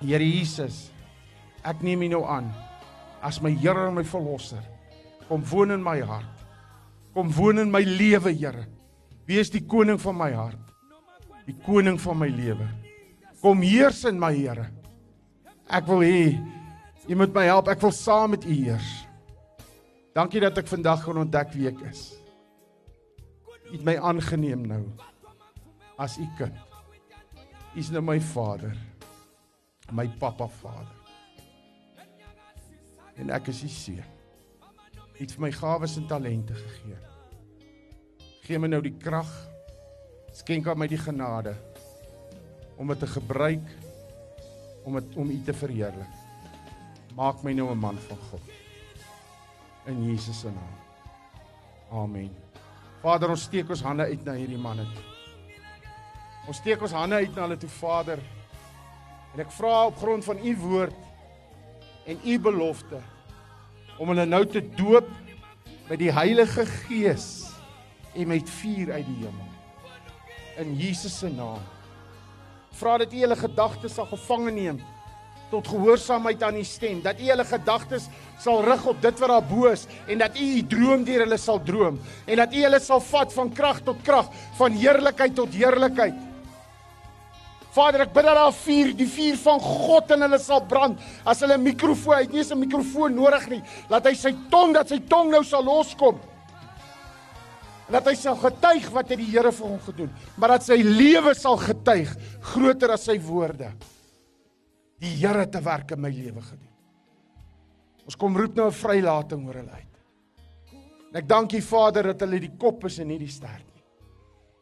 Here Jesus, ek neem U nou aan as my Here en my verlosser. Kom woon in my hart. Kom woon in my lewe, Here. Wees die koning van my hart. die koning van my lewe. Kom heers in my Here. Ek wil hê jy moet my help. Ek wil saam met u heers. Dankie dat ek vandag kon ontdek wie ek is. U het my aangeneem nou as u kind. U is nou my vader. My pappa vader. En ek is u seun. U het vir my gawes en talente gegee. Gee my nou die krag. Skenk aan my die genade om dit te gebruik om dit om u te verheerlik. Maak my nou 'n man van God. In Jesus se naam. Amen. Vader, ons steek ons hande uit na hierdie manne toe. Ons steek ons hande uit na hulle toe, Vader. En ek vra op grond van u woord en u belofte om hulle nou te doop met die Heilige Gees en met vuur uit die hemel. In Jesus se naam. Vra dat u hulle gedagtes sal gevange neem tot gehoorsaamheid aan u stem, dat u hulle gedagtes sal rig op dit wat daar bo is en dat u u droom deur hulle sal droom en dat u hulle sal vat van krag tot krag, van heerlikheid tot heerlikheid. Vader, ek bid dat daar vuur, die vuur van God in hulle sal brand. As hulle 'n mikrofoon, hy het nie eens 'n mikrofoon nodig nie. Laat hy sy tong, dat sy tong nou sal loskom. En dat hy sal getuig wat het die Here vir hom gedoen, maar dat sy lewe sal getuig groter as sy woorde. Die Here 'n werk in my lewe gedoen. Ons kom roep nou 'n vrylating oor hulle uit. En ek dank U Vader dat hulle die kop is en nie die stert nie.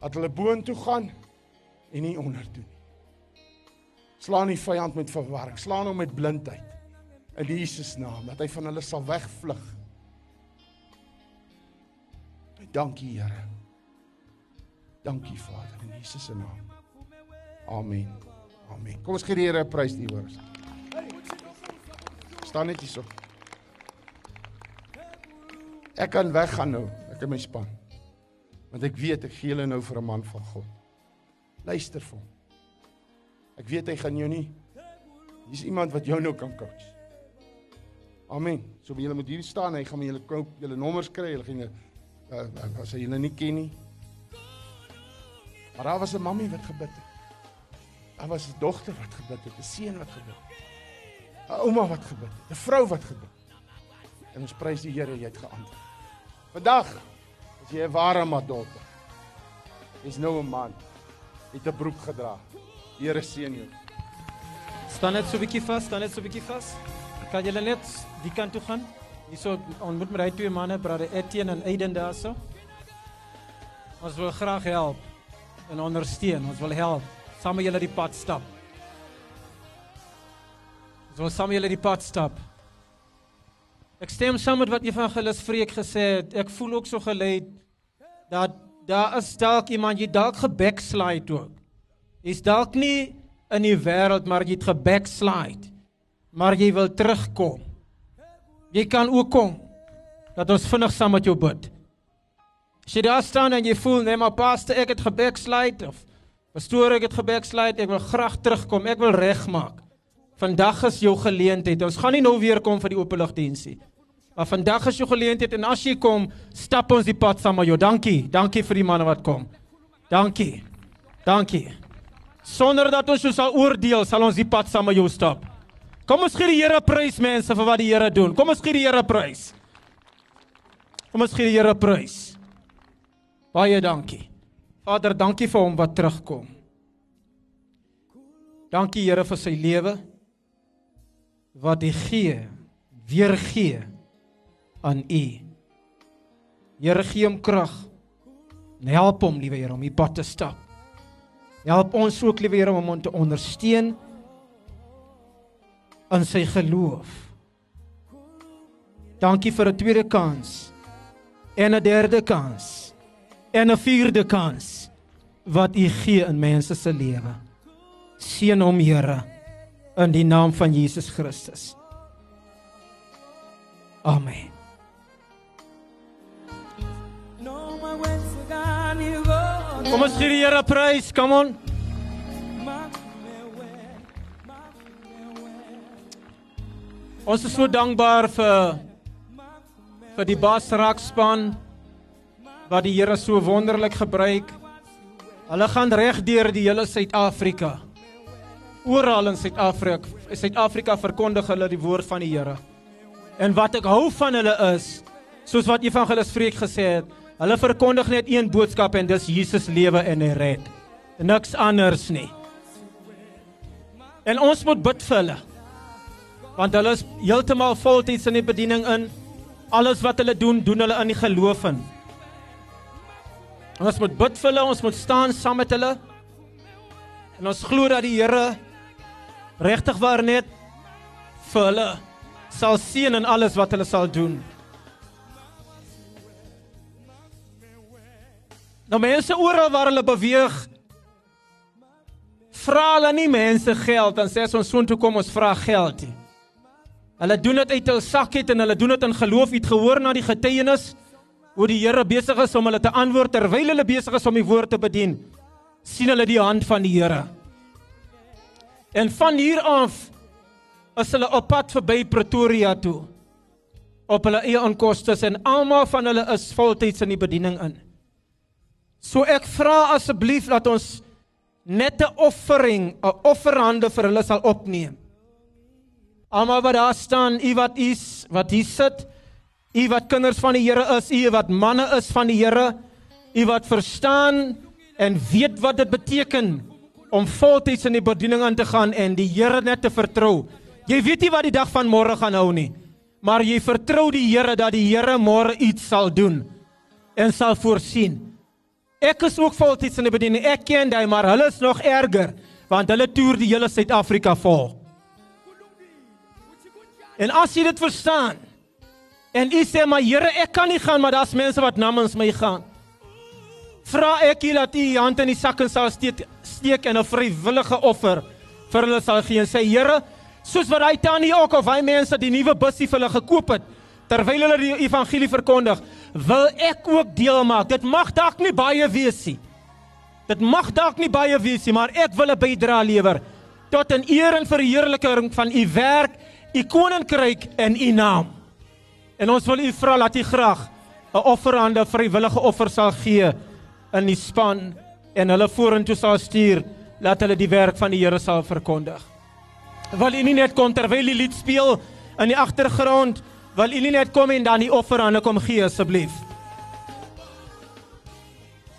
Dat hulle boontoe gaan en nie ondertoe nie. Slaan die vyand met verwarring, slaan hom met blindheid. In Jesus naam dat hy van hulle sal wegvlug. Dankie Here. Dankie Vader in Jesus se naam. Amen. Amen. Kom ons gee die Here 'n prys die hoor. Staan net hierso. Ek kan weggaan nou, ek en my span. Want ek weet ek gee hulle nou vir 'n man van God. Luister vir hom. Ek weet hy gaan jou nie Hier's iemand wat jou nou kan coach. Amen. So julle moet hier staan, hy gaan met julle koop, julle nommers kry, hulle gaan uh, as hy julle nie ken nie. Maar daar was 'n mammie wat gebid het. Daar was 'n dogter wat gebid het, 'n seun wat gebid het. 'n Ouma wat gebid het, 'n vrou wat gebid het. En ons prys die Here, jy het geantwoord. Vandag as jy 'n ware madonna. Jy's nou 'n man. Jy het 'n broek gedra. Here seën jou. Staan net so 'n bietjie vas, staan net so 'n bietjie vas. Kan julle net die kant toe gaan? Hierso ontmoet met daai twee manne, broder Etienne en Aiden daarso. Ons wil graag help en ondersteun. Ons wil help saam met julle die pad stap. Ons wil saam met julle die pad stap. Ek stem saam met wat Evangelis Vreek gesê het. Ek voel ook so gelei dat daar is dalk iemand jy dalk gebackslide ook. Jy's dalk nie in die wêreld maar jy het gebackslide. Maar jy wil terugkom. Jy kan ook kom. Dat ons vinnig saam met jou bid. As jy daar staan en jy voel nee maar pastor ek het gebackslide of pastoor ek het gebackslide, ek wil graag terugkom, ek wil regmaak. Vandag is jou geleentheid. Ons gaan nie nou weer kom vir die openlugdiensie. Maar vandag is jou geleentheid en as jy kom, stap ons die pad saam met jou. Dankie. Dankie vir die manne wat kom. Dankie. Dankie. Sonder dat ons jou sal oordeel, sal ons die pad saam met jou stap. Kom ons gee die Here prys mense vir wat die Here doen. Kom ons gee die Here prys. Kom ons gee die Here prys. Baie dankie. Vader, dankie vir hom wat terugkom. Dankie Here vir sy lewe wat hy gee, weer gee aan U. Here gee hom krag. En help hom, liewe Here, om die pad te stap. Help ons ook, liewe Here, om hom te ondersteun in sy geloof. Dankie vir 'n tweede kans en 'n derde kans en 'n vierde kans wat U gee in mense se lewe. Seën hom, Here, in die naam van Jesus Christus. Amen. Kom ons gee die Here prys, come on. Ons is so dankbaar vir vir die Basrak span wat die Here so wonderlik gebruik Hulle gaan reg deur die hele Suid-Afrika. Oral in Suid-Afrika, Suid-Afrika verkondig hulle die woord van die Here. En wat ek hou van hulle is, soos wat Evangelis Freek gesê het, hulle verkondig net een boodskap en dis Jesus lewe en hy red. Niks anders nie. En ons moet bid vir hulle. Want hulle is heeltemal voltyds in die bediening in. Alles wat hulle doen, doen hulle in die geloof in. Ons moet bid vir hulle, ons moet staan saam met hulle. En ons glo dat die Here regtig waar net vir hulle sal seën in alles wat hulle sal doen. Nou mense oral waar hulle beweeg vra hulle nie mense geld dan sê ons soontoe kom ons vra geld nie. Hulle doen dit uit hul sak het en hulle doen dit in geloof. Het gehoor na die getuienis hoe die Here besig is om hulle te antwoord terwyl hulle besig is om die woord te bedien. sien hulle die hand van die Here. En van hier af is hulle op pad verby Pretoria toe. Op hulle eie onkoste en almal van hulle is voltyds in die bediening in. So ek vra asseblief dat ons net 'n offering, 'n offerhande vir hulle sal opneem. Almal wat daar staan, u wat is, wat hier sit, u wat kinders van die Here is, u wat manne is van die Here, u wat verstaan en weet wat dit beteken om voltyds in die bediening aan te gaan en die Here net te vertrou. Jy weet nie wat die dag van môre gaan hou nie, maar jy vertrou die Here dat die Here môre iets sal doen en sal voorsien. Ek is ook voltyds in die bediening. Ek ken daai, maar hulle is nog erger want hulle toer die hele Suid-Afrika vol. En as jy dit verstaan en jy sê maar Here, ek kan nie gaan, maar daar's mense wat namens my gaan. Vra ek jy dat jy die hand in die sak sal steek, steek en 'n vrywillige offer vir hulle sal gee en sê Here, soos wat hy tannie ook of hy mense die nuwe bussie vir hulle gekoop het terwyl hulle die evangelie verkondig, wil ek ook deel maak. Dit mag dalk nie baie wees nie. Dit mag dalk nie baie wees nie, maar ek wil 'n bydrae lewer tot in eer en verheerliking van u werk, u koninkryk en u naam. En ons wil u vra dat u graag 'n offerande vrywillige offer sal gee in die span en hulle vorentoe sal stuur dat hulle die werk van die Here sal verkondig. Wil u nie net kom terwyl die lied speel in die agtergrond Wil u nie net kom en dan die offerande kom gee asseblief?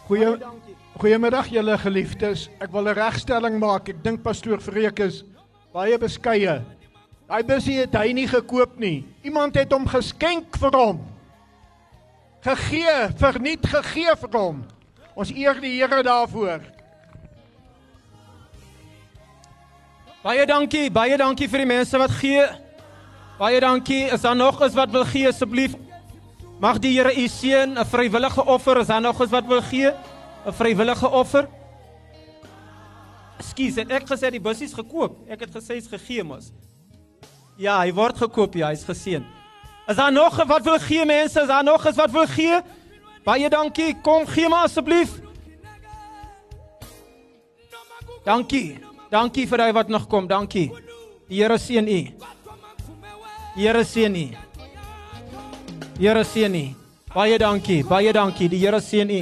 Goeie Goeiemiddag julle geliefdes. Ek wil 'n regstelling maak. Ek dink pastoor Vreek is baie beskeie. Daai busie het hy nie gekoop nie. Iemand het hom geskenk vir hom. Gegee, verniet gegee vir hom. Ons eer die Here daarvoor. Baie dankie, baie dankie vir die mense wat gee. Baie dankie. Is daar nog eens wat wil gee asseblief? Mag die Here u seën, 'n vrywillige offer. Is daar nog eens wat wil gee? 'n Vrywillige offer? Skus, het ek gesê die bussies gekoop? Ek het gesê hy's gegee mos. Ja, hy word gekoop, ja, hy's geseën. Is daar nog wat wil gee mense? Is daar nog eens wat wil gee? Baie dankie. Kom gee maar asseblief. Dankie. Dankie vir daai wat nog kom. Dankie. Die Here seën u. Die Here seën u. Die Here seën u. Baie dankie. Baie dankie. Die Here seën u.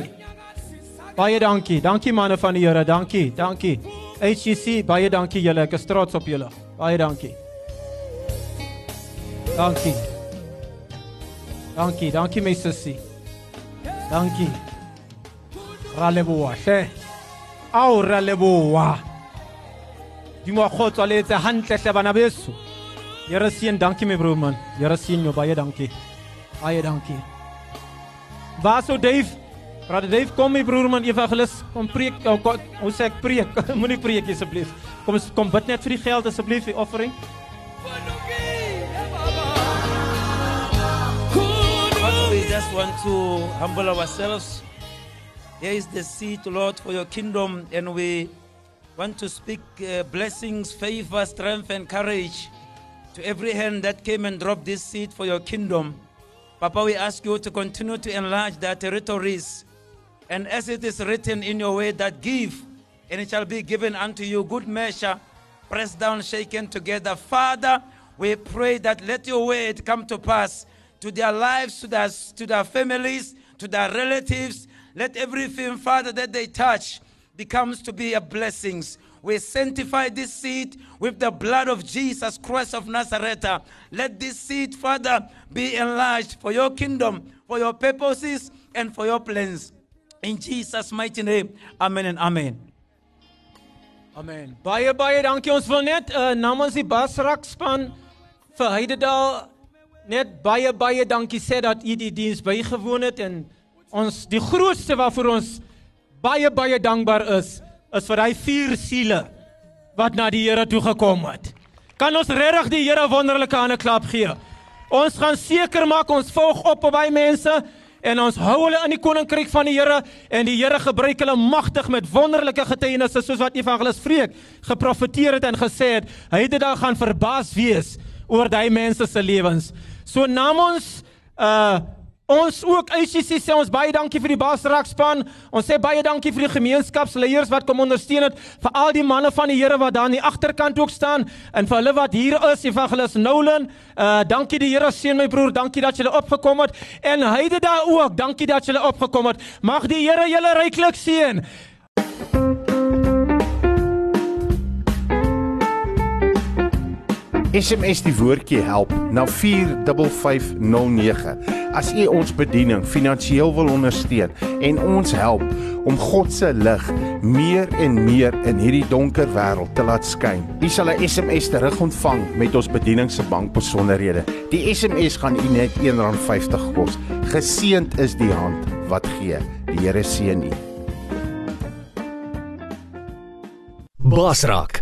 Baie dankie. Dankie manne van die Here. Dankie. Dankie. HCC, baie dankie julle. Ek is trots op julle. Baie dankie. Dankie. Dankie. Dankie my sussie. Dankie. Raleboa, she. Au raleboa. Di mo kgotsa le tse hantle hle bana beso. Here seën, dankie my broer man. Here seën jou baie dankie. Baie dankie. Waar so Dave? Brother Dave, kom my broer man evangelis, kom preek. Oh, kom, hoe sê ek preek? Moenie preek asseblief. Kom kom bid net vir die geld asseblief, die offering. Father, just want to humble ourselves. Here is the seed, Lord, for your kingdom, and we want to speak uh, blessings, favor, strength, and courage to every hand that came and dropped this seed for your kingdom. Papa, we ask you to continue to enlarge their territories. And as it is written in your way, that give, and it shall be given unto you good measure, pressed down, shaken together. Father, we pray that let your word come to pass to their lives, to their, to their families, to their relatives. Let everything, Father, that they touch, becomes to be a blessing. We sanctify this seed with the blood of Jesus Christ of Nazareth. Let this seed, Father, be enlarged for your kingdom, for your purposes, and for your plans. In Jesus' mighty name, amen and amen. Amen. Baie baie dankie. Ons wil net uh, namens die Basrak span vir net baie baie dankie sê dat u die diens bygewoon het en ons die grootste waarvoor ons baie baie dankbaar is is vir hy vier siele wat na die Here toe gekom het. Kan ons regtig die Here wonderlike hande klap gee? Ons gaan seker maak ons volg op op by mense en ons hou hulle in die koninkryk van die Here en die Here gebruik hulle magtig met wonderlike getuienisse soos wat Evangelis Vreek geprofeteer het en gesê het hy het dit dan gaan verbaas wees oor daai mense se lewens. So namens uh ons ook ICC sê ons baie dankie vir die Basrakspan. Ons sê baie dankie vir die gemeenskapsleiers wat kom ondersteun het, vir al die manne van die Here wat daar aan die agterkant ook staan en vir hulle wat hier is, Evangelis Nolan. Uh dankie die Here seën my broer, dankie dat jy opgekom het en hyde daar ook, dankie dat jy opgekom het. Mag die Here julle ryklik seën. SMS die woordjie help na 45509. As u ons bediening finansiëel wil ondersteun en ons help om God se lig meer en meer in hierdie donker wêreld te laat skyn. U sal 'n SMS terug ontvang met ons bediening se bankbesonderhede. Die SMS gaan u net R1.50 kos. Geseend is die hand wat gee. Die Here seën u. Basrak,